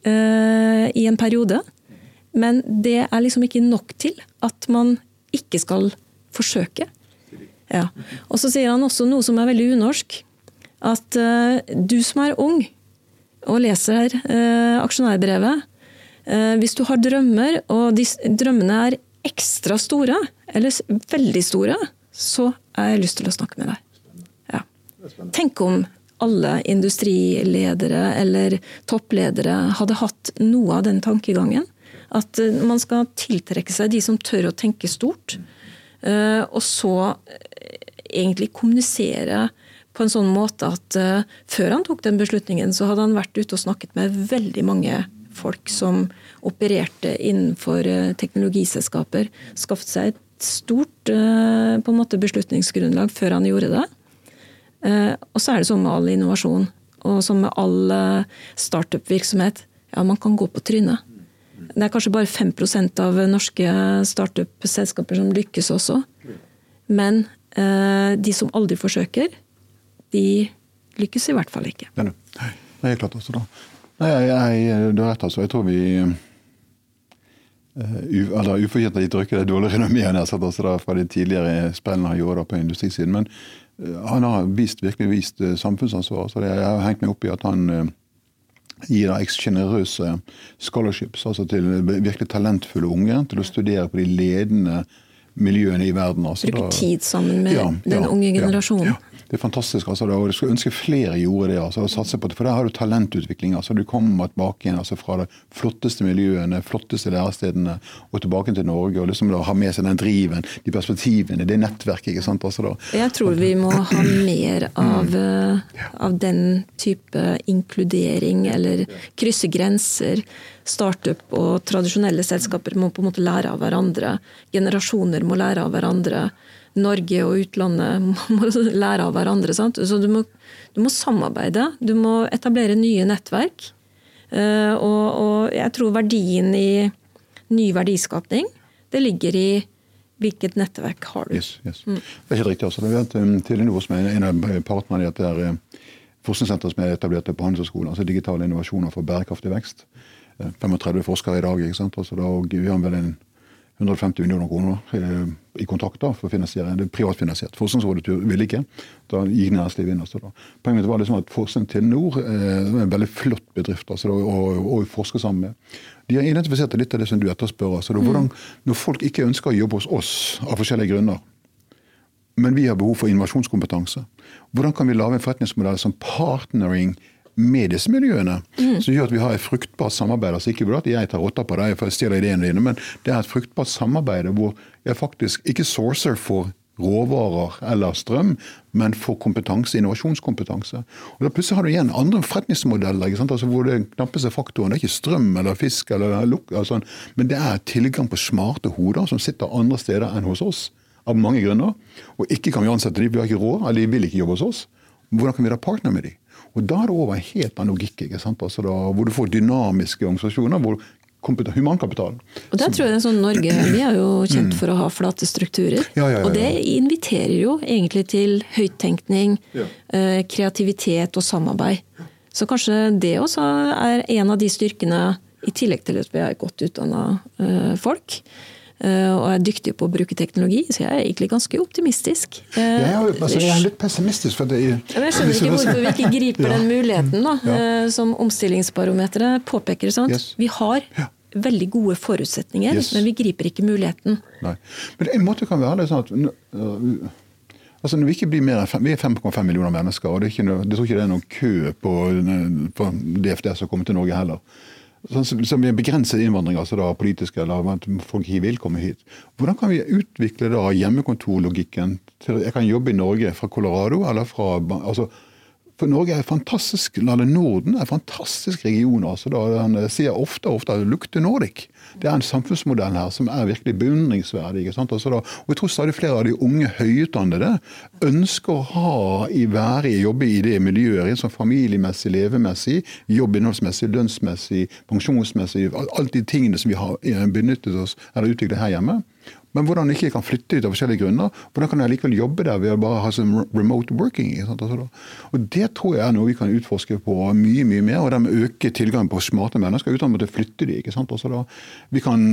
uh, i en periode. Men det er liksom ikke nok til at man ikke skal forsøke. Ja. Og så sier han også noe som er veldig unorsk. At uh, du som er ung og leser uh, aksjonærbrevet, hvis du har drømmer, og de drømmene er ekstra store, eller veldig store, så har jeg lyst til å snakke med deg. Tenk om alle industriledere eller toppledere hadde hatt noe av den tankegangen. At eh, man skal tiltrekke seg de som tør å tenke stort. Eh, og så eh, egentlig kommunisere på en sånn måte at før han tok den beslutningen, så hadde han vært ute og snakket med veldig mange folk som opererte innenfor teknologiselskaper. Skaffet seg et stort måte, beslutningsgrunnlag før han gjorde det. Eh, og så er det sånn med all innovasjon, og som med all eh, startup-virksomhet. Ja, man kan gå på trynet. Det er kanskje bare 5% av norske startup-selskaper som lykkes også. Men eh, de som aldri forsøker, de lykkes i hvert fall ikke. Nei, det er klart også da. Nei, jeg, jeg, du har rett, altså. Jeg tror vi uh, eller Ufortjent har gitt Røkke det dårlige renommeet fra de tidligere spillene han gjorde på industrisiden. Men han har vist, virkelig vist samfunnsansvar. så Jeg har hengt meg opp i at han gir sjenerøse scholarships altså til virkelig talentfulle unge til å studere på de ledende miljøene i verden. Altså, Bruke tid sammen med ja, den ja, unge generasjonen. Ja, det er fantastisk. Altså, og Jeg skulle ønske flere gjorde det. Altså, satse på det, For der har du talentutvikling. altså Du kommer tilbake igjen altså, fra de flotteste miljøene, flotteste lærestedene og tilbake til Norge. og liksom da Ha med seg den driven, de perspektivene, det nettverket. ikke sant? Altså, da. Jeg tror vi må ha mer av, mm. Eh, av den type inkludering, eller krysse grenser. Startup og tradisjonelle selskaper må på en måte lære av hverandre. Generasjoner må lære av hverandre. Norge og utlandet må lære av hverandre. Sant? Så du må, du må, samarbeide. Du må etablere nye nettverk. Eh, og, og, jeg tror verdien i ny verdiskapning, det ligger i hvilket nettverk har du. Yes, yes. Mm. Det er helt riktig. Altså. Vet, um, Telenor som er en av partnerne i dette eh, som er etablert på Handelshøyskolen, altså digitale innovasjoner for bærekraftig vekst. 35 eh, forskere i dag. ikke sant? Altså, da, og vi har vel en 150 millioner kroner i kontrakter for å finansiere. Det er privatfinansiert. Forskningsrådet ville ikke. Da gikk næringslivet inn. Altså, da. Poenget var liksom at Forskning til nord eh, er en veldig flott bedrift altså, og forske sammen med. De har identifisert litt av det som du etterspør. Altså, da, hvordan, når folk ikke ønsker å jobbe hos oss av forskjellige grunner, men vi har behov for innovasjonskompetanse, hvordan kan vi lage en forretningsmodell som partnering med disse miljøene. Mm. Som gjør at vi har et fruktbart samarbeid. altså Ikke at jeg tar rotta på deg for å stjele ideene dine, men det er et fruktbart samarbeid hvor jeg faktisk ikke sourcer for råvarer eller strøm, men for kompetanse, innovasjonskompetanse. Og da Plutselig har du igjen andre forretningsmodeller altså hvor det knappeste faktoren det er ikke strøm eller fisk, eller luk, sånn, men det er tilgang på smarte hoder som sitter andre steder enn hos oss. Av mange grunner. Og ikke kan vi ansette dem, vi har ikke råd, eller de vil ikke jobbe hos oss. Hvordan kan vi da partner med dem? Og Da er det over en helt annen logikk, altså da, hvor du får dynamiske organisasjoner. hvor humankapital. Og der tror jeg det er sånn Norge vi er jo kjent for å ha flate strukturer. Ja, ja, ja, og det inviterer jo egentlig til høyttenkning, eh, kreativitet og samarbeid. Så kanskje det også er en av de styrkene, i tillegg til at vi er godt utdanna eh, folk. Eh, og er dyktig på å bruke teknologi, så jeg er egentlig ganske optimistisk. Jeg er, altså, jeg er litt pessimistisk. For det, jeg, jeg skjønner ikke hvorfor vi ikke griper ja. den muligheten, da, ja. Eh, som omstillingsbarometeret påpeker. Sant? Vi har veldig gode forutsetninger, yes. men vi griper ikke muligheten. Nei. Men en måte kan være det sånn at uh, altså når Vi ikke blir mer enn fem, vi er 5,5 millioner mennesker, og det er ikke jeg tror ikke det er noen kø på, på DFD som kommer til Norge heller sånn som begrenset innvandring, altså da politiske, eller at folk ikke vil komme hit. Hvordan kan vi utvikle da hjemmekontorlogikken til Jeg kan jobbe i Norge fra Colorado eller fra altså, for Norge er fantastisk, eller Norden er en fantastisk region. altså da, Han sier ofte ofte 'look to Nordic'. Det er en samfunnsmodell her som er virkelig beundringsverdig. ikke sant? Altså da, og jeg tror stadig flere av de unge høyutdannede ønsker å ha, i være jobbe i det miljøet, sånn familiemessig, levemessig, jobbinnholdsmessig, lønnsmessig, pensjonsmessig. Alt de tingene som vi har benyttet oss eller utviklet her hjemme. Men hvordan ikke kan flytte ut av forskjellige grunner. Hvordan kan jeg likevel jobbe der ved å bare ha sånn remote working? Altså, og Det tror jeg er noe vi kan utforske på mye mye mer. Og dermed øke tilgangen på smarte mennesker uten å måtte flytte de, ikke sant? Altså, da, vi, kan,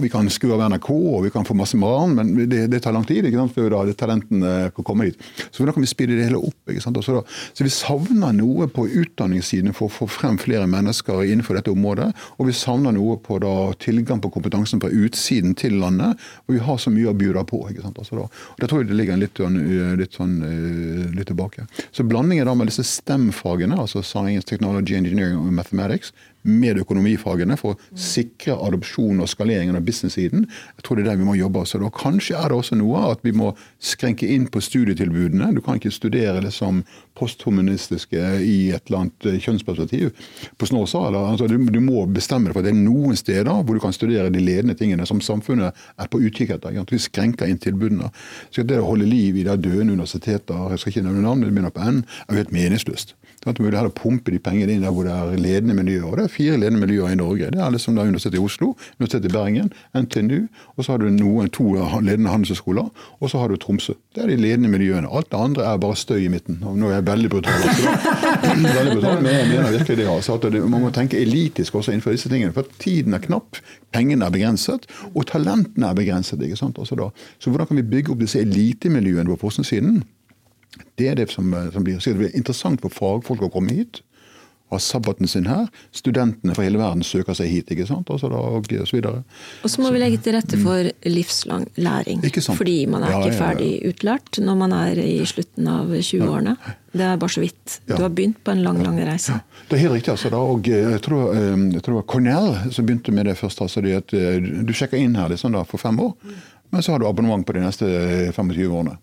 vi kan skru av NRK og vi kan få masse maran, men det, det, tar lang tid ikke sant? før da talentene kan komme dit. Så hvordan kan vi speede det hele opp? ikke sant? Altså, da, så vi savner noe på utdanningssiden for å få frem flere mennesker innenfor dette området. Og vi savner noe på da, tilgang på kompetansen på utsiden til landet. og vi har så mye å by på. ikke sant? Altså da, og det tror jeg det ligger litt, sånn, eh, litt, sånn, eh, litt tilbake. Så blandingen da med disse STEM-fagene, altså Science, Technology, Engineering og Mathematics, med økonomifagene for å sikre adopsjon og skaleringen av business-siden. Jeg tror det er der vi må jobbe. Så da Kanskje er det også noe at vi må skrenke inn på studietilbudene. Du kan ikke studere det som posthumanistiske i et eller annet eh, kjønnsperspektiv på Snåsa. Altså, du, du, må bestemme deg for at det er noen steder hvor du kan studere de ledende tingene som samfunnet er på utkikk etter. Vi skrenker inn tilbudene. Så Det å holde liv i de døende universiteter, jeg skal ikke nevne navn, det begynner på N, er jo helt meningsløst. Det er mulig å pumpe de pengene inn der hvor det er ledende miljøer. Og det er fire ledende miljøer i Norge. Det er alle liksom er Universitetet i Oslo, Universitetet i Bergen, NTNU, og så har du noen, to ledende handelshøyskoler, og så har du Tromsø. Det er de ledende miljøene. Alt det andre er bare støy i midten. Og nå er jeg veldig brutal. veldig brutal men jeg mener virkelig det. Altså, at det, Man må tenke elitisk også innenfor disse tingene. For tiden er knapp, pengene er begrenset, og talentene er begrenset. ikke sant? Altså da, så hvordan kan vi bygge opp disse elitemiljøene på forskningssiden? Det er det som, som blir. Så det blir interessant for fagfolk å komme hit Ha sabbaten sin her. Studentene fra hele verden søker seg hit. ikke sant? Altså da, og, så videre. Og så må så, vi legge til rette for livslang læring. Fordi man er ja, ikke ferdig ja, ja. utlært når man er i slutten av 20-årene. Det er bare så vidt. Du har begynt på en lang lang reise. Det er helt riktig. altså da, og Jeg tror, eh, jeg tror det var Cornell som begynte med det først. altså det at eh, Du sjekker inn her liksom da for fem år, men så har du abonnement på de neste 25 årene.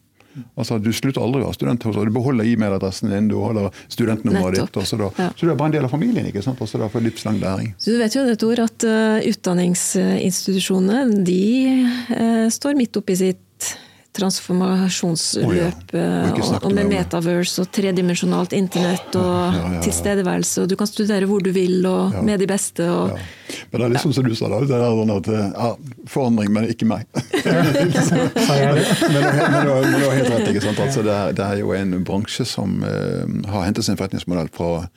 Altså, Du slutter aldri å være student. Altså, du beholder e-mailadressen din, du holder studentnummeret ditt. Altså, da, ja. Så du er bare en del av familien. ikke sant? Altså, for livslang læring. Så Du vet jo dette ord at uh, utdanningsinstitusjonene de uh, står midt oppi sitt transformasjonsløp. Oh, ja. og, og, med metaverse og tredimensjonalt internett og ja, ja, tilstedeværelse. Og du kan studere hvor du vil og med de beste. Og, Men det er liksom som du sa, da, det er sånn at ja, forandring, men ikke meg. men, du har helt rett. ikke sant? Altså, det, er, det, er, jo en bransje som uh, har hentet sin forretningsmodell fra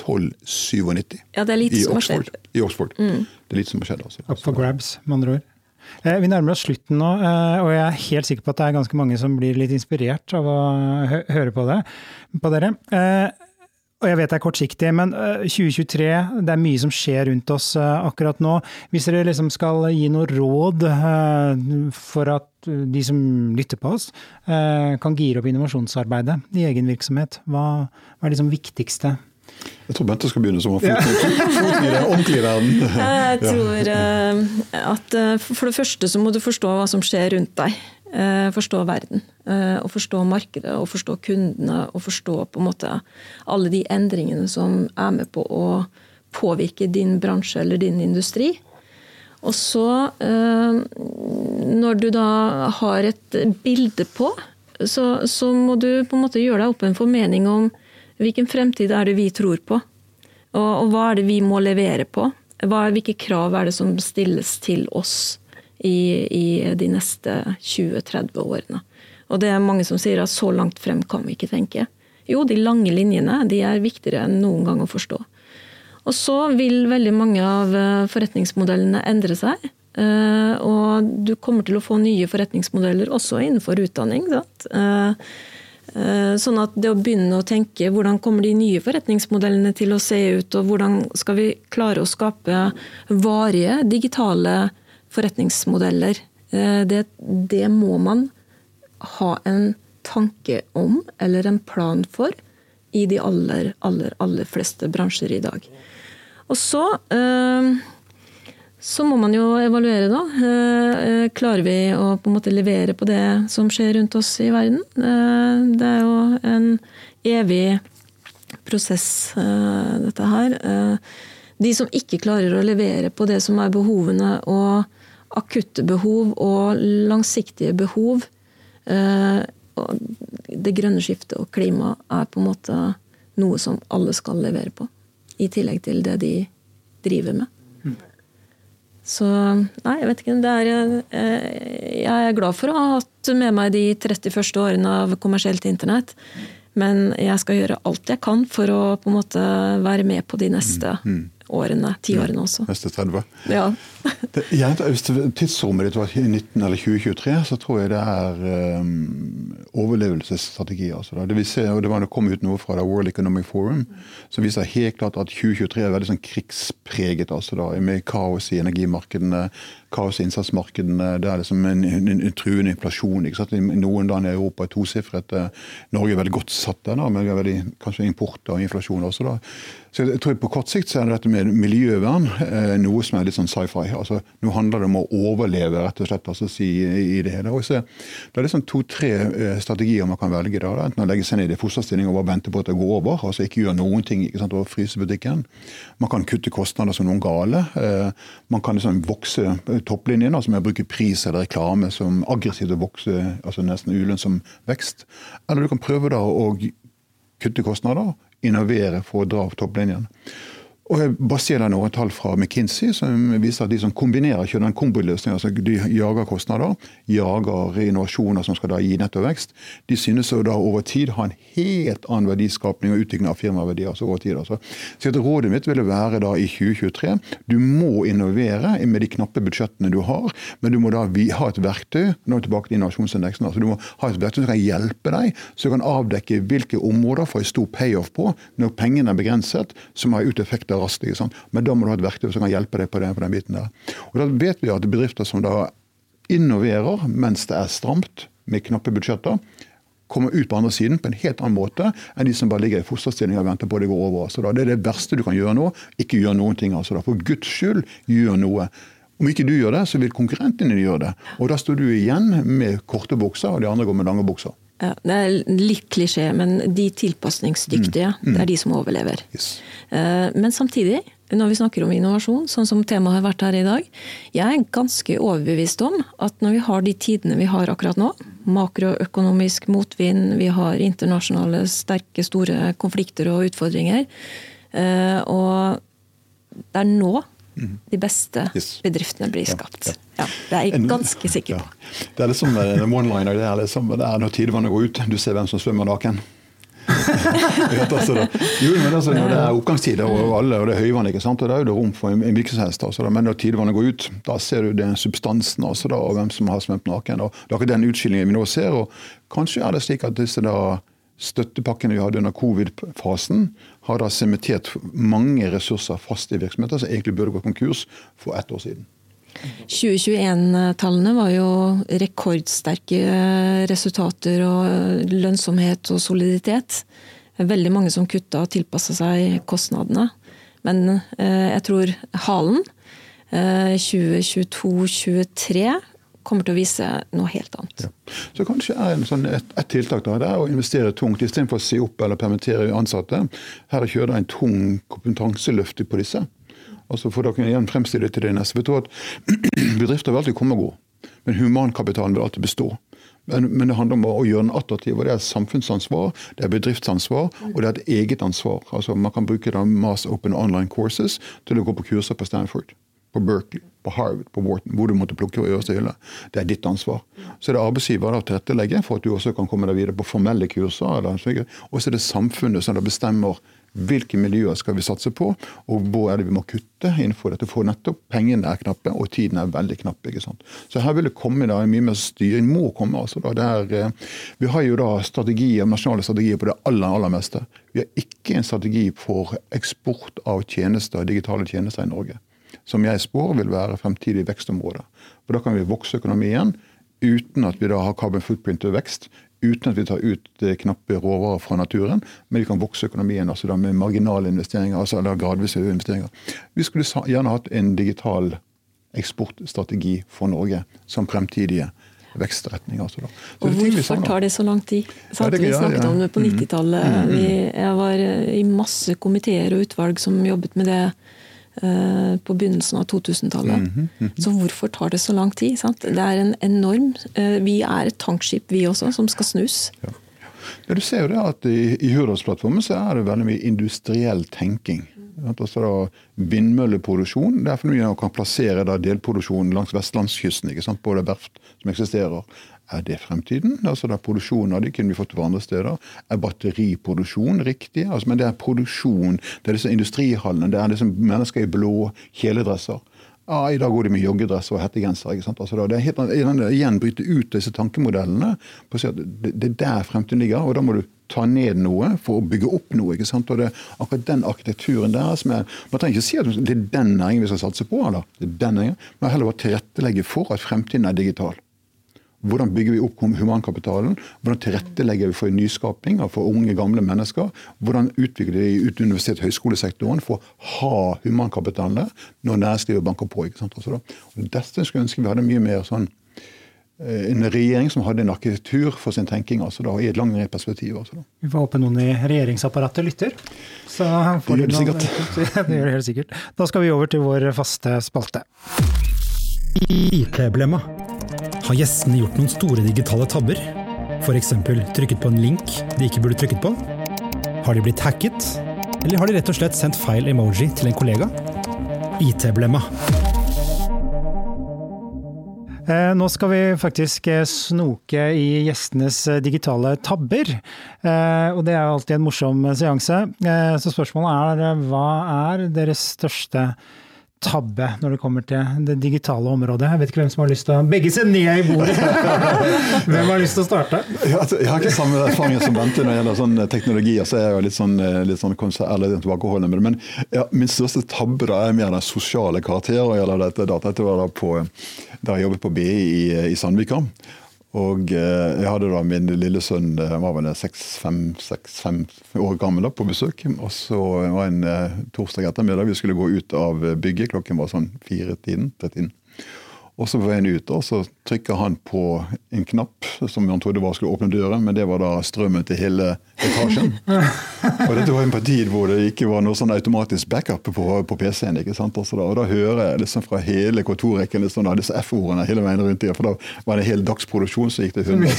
1297. Ja, i skjedd. I Oxford. Mm. Det er lite som har skjedd. Altså. Up for grabs, med andre ord. Eh, vi nærmer oss slutten nå, eh, og jeg er helt sikker på at det er ganske mange som blir litt inspirert av å høre på, det, på dere. Eh, og jeg vet det er kortsiktig, men 2023, det er mye som skjer rundt oss akkurat nå. Hvis dere liksom skal gi noe råd for at de som lytter på oss, kan gire opp innovasjonsarbeidet i egen virksomhet, hva er liksom viktigste jeg tror Bente skal begynne som har foten i verden. Jeg tror eh, at eh, for det første så må du forstå hva som skjer rundt deg. Eh, forstå verden. Og forstå markedet og forstå kundene. Og forstå på en måte alle de endringene som er med på å påvirke din bransje eller din industri. Og så, når du da har et bilde på, så, så må du på en måte gjøre deg opp en formening om Hvilken fremtid er det vi tror på? Og, og hva er det vi må levere på? Hva, hvilke krav er det som stilles til oss i, i de neste 20-30 årene? Og det er mange som sier at så langt frem kan vi ikke tenke. Jo, de lange linjene de er viktigere enn noen gang å forstå. Og så vil veldig mange av eh, forretningsmodellene endre seg. Eh, og du kommer til å få nye forretningsmodeller også innenfor utdanning. Sant? Eh, sånn at det å begynne å tenke hvordan kommer de nye forretningsmodellene til å se ut, og hvordan skal vi klare å skape varige digitale forretningsmodeller, eh, det, det må man ha en tanke om, eller en plan for, i de aller, aller, aller fleste bransjer i dag. Og så øh, så må man jo evaluere, da. Eh, eh, klarer vi å på en måte levere på det som skjer rundt oss i verden? Eh, det er jo en evig prosess, dette her. De som ikke klarer å levere på det som er behovene, og akutte behov og langsiktige behov Det grønne skiftet og klima er på en måte noe som alle skal levere på. I tillegg til det de driver med. Så nei, jeg vet ikke. Er, eh, jeg er glad for å ha hatt med meg de 30 første årene av kommersielt internett. Men jeg skal gjøre alt jeg kan for å på en måte være med på de neste mm, mm årene, tiårene også. Neste 30. Ja. det, hvis tidsrommet ditt var 19 eller 2023, så tror jeg det er um, overlevelsesstrategi. Altså, det, ser, og det, var, det kom ut noe fra da, World Economic Forum som viser helt klart at 2023 er veldig sånn krigspreget. Altså, da, med kaos i energimarkedene, kaos i innsatsmarkedene. Det er liksom en, en, en truende inflasjon. ikke sant? Noen land i Europa er tosifret. Norge er veldig godt satt der, det er veldig, kanskje import og inflasjon også. da. Så jeg tror På kort sikt så er dette med miljøvern eh, noe som er litt sånn sci-fi. Altså, nå handler det om å overleve, rett og slett. altså si i Det hele. Og så, det er liksom to-tre eh, strategier man kan velge. da, Enten å legge seg ned i fosterstilling og bare vente på at det går over. altså Ikke gjøre noen ting ikke sant, og fryse butikken. Man kan kutte kostnader som noen gale. Eh, man kan liksom vokse topplinjen, altså med å bruke pris eller reklame som aggressivt å vokse, altså nesten ulønnsom vekst. Eller du kan prøve da å kutte kostnader innovere for å dra opp topplinjen. Og jeg baserer noen tall fra McKinsey som viser at de som kombinerer ikke den kombiløsningen, altså de jager kostnader, jager innovasjoner som skal da gi nettovekst, de synes å da over tid ha en helt annen verdiskapning og utvikling av firmaverdier. altså over tid. Altså. Så Rådet mitt ville være da i 2023 du må innovere med de knappe budsjettene du har, men du må da ha et verktøy nå er vi tilbake til innovasjonsindeksen, altså du må ha et verktøy som kan hjelpe deg, så du kan avdekke hvilke områder får en stor payoff på når pengene er begrenset, som har ut effekter raskt. Men da må du ha et verktøy som kan hjelpe deg på den, på den biten der. Og Da vet vi at bedrifter som da innoverer mens det er stramt, med knappe budsjetter, kommer ut på andre siden på en helt annen måte enn de som bare ligger i fosterstilling og venter på det går over. Så da, Det er det verste du kan gjøre nå. Ikke gjør noen ting. altså da. For Guds skyld, gjør noe. Om ikke du gjør det, så vil konkurrentene gjøre det. Og da står du igjen med korte bukser, og de andre går med lange bukser. Ja, det er litt klisjé, men de tilpasningsdyktige, mm, mm. det er de som overlever. Yes. Eh, men samtidig, når vi snakker om innovasjon, sånn som temaet har vært her i dag, jeg er ganske overbevist om at når vi har de tidene vi har akkurat nå, makroøkonomisk motvind, vi har internasjonale sterke, store konflikter og utfordringer, eh, og det er nå de beste bedriftene blir skapt. Ja, ja. det er jeg ganske sikker på. Det er liksom en one-liner. Det, er liksom, det er når tidevannet går ut, du ser hvem som svømmer naken. altså, jo, men altså, det er oppgangstider og alle, og det er høyvann, ikke sant? og det er jo det rom for en hvilken som helst. Altså, men når tidevannet går ut, da ser du den substansen altså, da, og hvem som har svømt naken. Og det er ikke den utskillingen vi nå ser. og Kanskje er det slik at disse da støttepakkene vi hadde under covid-fasen, har da sementert mange ressurser fast i virksomheter som egentlig burde gått konkurs for ett år siden. 2021-tallene var jo rekordsterke resultater og lønnsomhet og soliditet. Veldig mange som kutta og tilpassa seg kostnadene. Men eh, jeg tror halen 2022-2023 eh, kommer til å vise noe helt annet. Ja. Så kanskje er sånn et, et, tiltak da, det er å investere tungt istedenfor å si opp eller permittere ansatte. Her kjører det en tung kompetanseløft på disse. Altså For dere igjen fremstille det til det neste. Vi tror at Bedrifter vil alltid komme og gå, men humankapitalen vil alltid bestå. Men, det handler om å gjøre den attraktiv. og Det er samfunnsansvar, det er bedriftsansvar og det er et eget ansvar. Altså Man kan bruke da Mass Open Online Courses til å gå på kurser på Stanford på Berkeley, på Harvard, på Wharton, hvor du måtte plukke og øverste hylle. Det er ditt ansvar. Så det er arbeidsgiver å tilrettelegge for at du også kan komme deg videre på formelle kurser. Og så er det samfunnet som bestemmer hvilke miljøer skal vi satse på, og hvor er det vi må kutte innenfor dette. For nettopp pengene er knappe, og tiden er veldig knapp. ikke sant? Så her vil det komme da, mye mer styring. må komme altså da, der, eh, Vi har jo da strategier, nasjonale strategier på det aller, aller meste. Vi har ikke en strategi for eksport av tjenester, digitale tjenester i Norge som jeg spår vil være fremtidige vekstområder. For Da kan vi vokse økonomien uten at vi da har carbon footprint og vekst. Uten at vi tar ut knappe råvarer fra naturen, men vi kan vokse økonomien altså da med marginale investeringer. altså eller gradvise investeringer. Vi skulle gjerne hatt en digital eksportstrategi for Norge som fremtidige vekstretning. Altså og hvorfor tar det så lang tid? Ja, det, vi snakket ja, ja. om det på 90-tallet. Mm, mm, mm. Jeg var i masse komiteer og utvalg som jobbet med det Eh, på begynnelsen av 2000-tallet. Mm -hmm, mm -hmm. Så hvorfor tar det så lang tid? Sant? Det er en enorm eh, Vi er et tankskip, vi også, som skal snus. Ja. Ja, du ser jo det at I, i Hurdalsplattformen så er det veldig mye industriell tenking. Altså da, vindmølleproduksjon. Det er for mye å kan plassere da delproduksjon langs vestlandskysten. ikke sant? Både verft som eksisterer, er det fremtiden? Altså det er Produksjonen av det kunne vi fått på andre steder. Er batteriproduksjon riktig? Altså, men det er produksjon. Det er disse industrihallene. Det er disse mennesker i blå kjeledresser. Ja, I dag går de med joggedress og hettegenser. ikke sant? Altså, det er helt, igjen bryte ut disse tankemodellene. på å si at det, det er der fremtiden ligger, og da må du ta ned noe for å bygge opp noe. ikke sant? Og det er akkurat den arkitekturen der som er Man trenger ikke si at det er den næringen vi skal satse på, eller det er den næringen, men heller bare tilrettelegge for at fremtiden er digital. Hvordan bygger vi opp humankapitalen? Hvordan tilrettelegger vi for nyskaping for unge, gamle mennesker? Hvordan utvikler vi ut universitet- og høyskolesektoren for å ha humankapitalen der når næringslivet banker på? ikke sant? Altså og dette skulle jeg ønske vi hadde mye mer sånn eh, en regjering som hadde en arkitektur for sin tenking altså da, i et langt perspektiv. Altså vi får håpe noen i regjeringsapparatet lytter. Så det gjør det sikkert. det gjør det helt sikkert. Da skal vi over til vår faste spalte. IT-blemma. Har gjestene gjort noen store digitale tabber? F.eks. trykket på en link de ikke burde trykket på? Har de blitt hacket? Eller har de rett og slett sendt feil emoji til en kollega? IT-blemma. Eh, nå skal vi faktisk eh, snoke i gjestenes eh, digitale tabber. Og det er jo alltid en morsom seanse. Så spørsmålet er hva er deres største tabbe når det kommer til det digitale området. Jeg vet ikke hvem som har lyst til å Begge ser ned i bordet! hvem har lyst til å starte? Altså, jeg har ikke samme erfaring som Bente når det gjelder sånn teknologi. Jeg er jo litt sånn, litt sånn tilbakeholdende med det. Men ja, min største tabbe da er mer den sosiale karakteren. Gjelder dette, dette var da, på, da jeg jobbet på BI i, i Sandvika. Og eh, jeg hadde da min lille sønn han var vel seks-fem år gammel da, på besøk. Og så var en eh, torsdag ettermiddag vi skulle gå ut av bygget. Klokken var sånn fire-tiden. Og så på veien ut og så trykker han på en knapp som han trodde var skulle åpne døren, men det var da strømmen til hele etasjen. og dette var en tid hvor det ikke var noe sånn automatisk backup på, på PC-en. ikke sant? Da, og da hører jeg liksom fra hele kontorrekken liksom, da, disse F-ordene hele veien rundt. Der, for da var det en hel dagsproduksjon som gikk til hundre.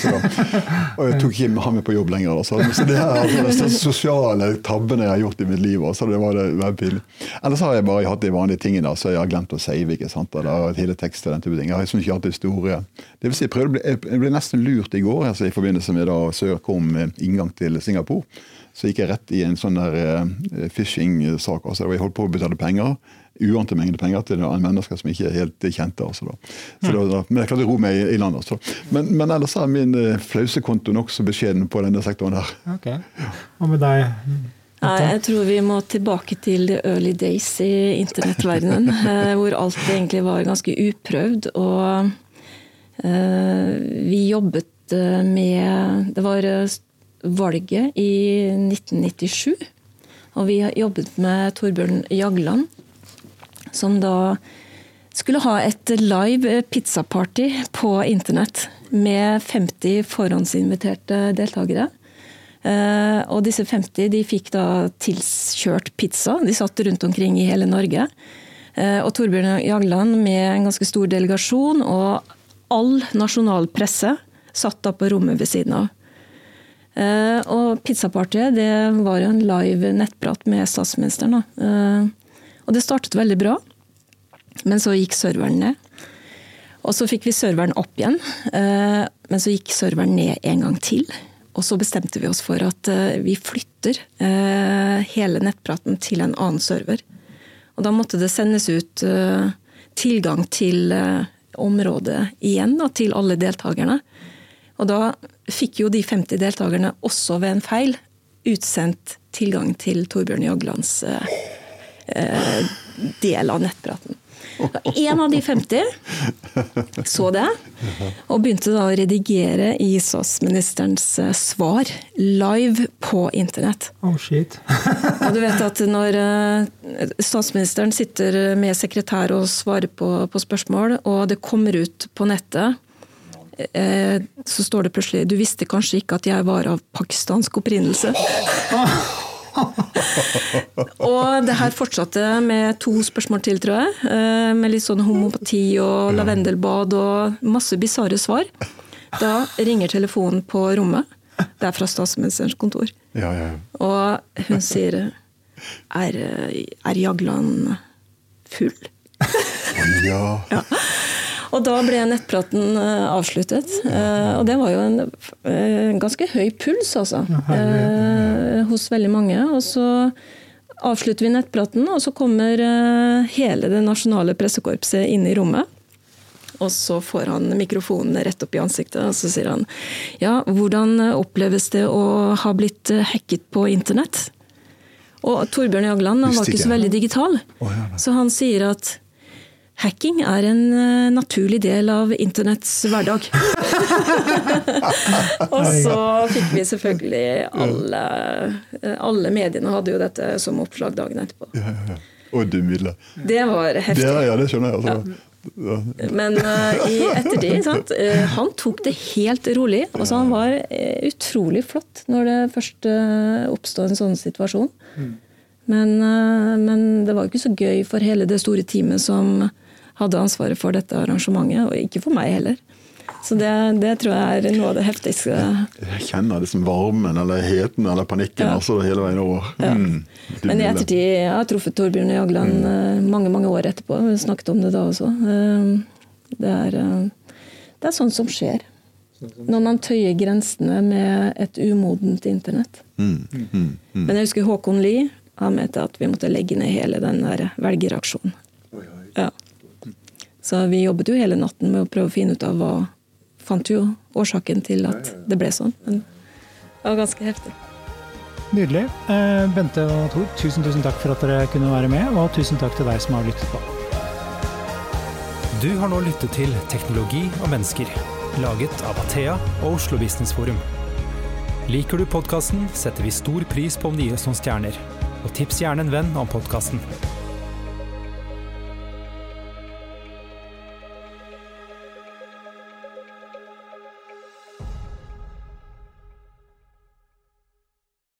Og jeg tok ikke han med på jobb lenger. Da, så, det er altså, de sosiale tabbene jeg har gjort i mitt liv. Altså, det var det veldig pinlig. Ellers har jeg bare hatt de vanlige tingene. så Jeg har glemt å save. ikke sant? Eller hele teksten den type. Jeg har liksom ikke hatt historie. store. Det vil si, jeg, prøvde, jeg ble nesten lurt i går altså, i forbindelse med da søke om inngang til Singapore. Så gikk jeg rett i en sånn der uh, phishing-sak. altså Jeg holdt på å betale penger, uante mengder penger til mennesker som ikke er helt kjente. Altså, da. Så mm. da, men jeg klarte å ro meg i, i land. Altså. Men, men, ellers er min uh, flausekonto nokså beskjeden på denne sektoren her. Ok, Og med deg? Jeg tror vi må tilbake til the early days i internettverdenen. Eh, hvor alt egentlig var ganske uprøvd. Og vi jobbet med Det var valget i 1997. Og vi har jobbet med Torbjørn Jagland, som da skulle ha et live pizzaparty på internett med 50 forhåndsinviterte deltakere. Eh, og disse 50 de fikk da tilkjørt pizza. De satt rundt omkring i hele Norge. Eh, og Torbjørn Jagland med en ganske stor delegasjon og all nasjonal presse satt da på rommet ved siden av. Eh, og pizzapartiet det var jo en live nettprat med statsministeren. Da. og det startet veldig bra, men så gikk serveren ned. Og så fikk vi serveren opp igjen, men så gikk serveren ned en gang til. Og så bestemte vi oss for at vi flytter hele nettpraten til en annen server. Og da måtte det sendes ut tilgang til området igjen, da, til alle deltakerne. Og da fikk jo de 50 deltakerne også ved en feil utsendt tilgang til Torbjørn Jaglands eh, eh del av nettpraten. En av de 50 så det, og begynte da å redigere i statsministerens eh, svar live på internett. Oh shit. og du vet at når eh, statsministeren sitter med sekretær og svarer på, på spørsmål, og det kommer ut på nettet Eh, så står det plutselig 'Du visste kanskje ikke at jeg var av pakistansk opprinnelse'. og det her fortsatte med to spørsmål til, tror jeg. Eh, med litt sånn homopati og lavendelbad og masse bisarre svar. Da ringer telefonen på rommet. Det er fra statsministerens kontor. Ja, ja. Og hun sier Er, er Jagland full? ja. ja. Og da ble nettpraten eh, avsluttet. Eh, og det var jo en eh, ganske høy puls, altså. Hos veldig mange. Og så avslutter vi nettpraten, og så kommer hele det nasjonale pressekorpset inn i rommet. Og så får han mikrofonen rett opp i ansiktet, og så sier han ja, hvordan oppleves det å ha blitt hacket på internett? Og Torbjørn Jagland han var ikke så veldig digital, så han sier at Hacking er en uh, naturlig del av internetts hverdag. og så fikk vi selvfølgelig alle uh, Alle mediene hadde jo dette som oppslag dagen etterpå. Ja, ja, ja. Og du Mille. Det var heftig. Det, ja, det skjønner jeg. Altså. Ja. Men uh, i ettertid sant? Uh, Han tok det helt rolig. Altså, han var uh, utrolig flott når det først oppstod en sånn situasjon. Mm. Men, men, det var ikke så gøy for hele det store teamet som hadde ansvaret for dette arrangementet, og ikke for meg heller. Så det, det, tror jeg er noe av det heftigste. Jeg kjenner liksom varmen eller heten eller panikken ja. altså hele veien over. Ja. Mm, Men i ettertid Jeg har truffet Torbjørn Jagland mm. Eh, mange mange år etterpå. Vi snakket om det da også. Eh, det er, eh, det er sånt som skjer. Når man tøyer grensene med et umodent internett. Mm, mm, mm. Men jeg husker Håkon Lie. Han mente at vi måtte legge ned hele den der velgeraksjonen. Ja. Så vi jobbet jo hele natten med å prøve å finne ut av hva Fant jo årsaken til at det ble sånn. Men det var ganske heftig. Nydelig. Eh, Bente og Tor, tusen, tusen takk for at dere kunne være med, og tusen takk til deg som har lyttet på. Du har nå lyttet til Teknologi og mennesker, laget av Athea og Oslo Business Forum. Liker du podkasten, setter vi stor pris på om du gir oss noen stjerner, og tips gjerne en venn om podkasten.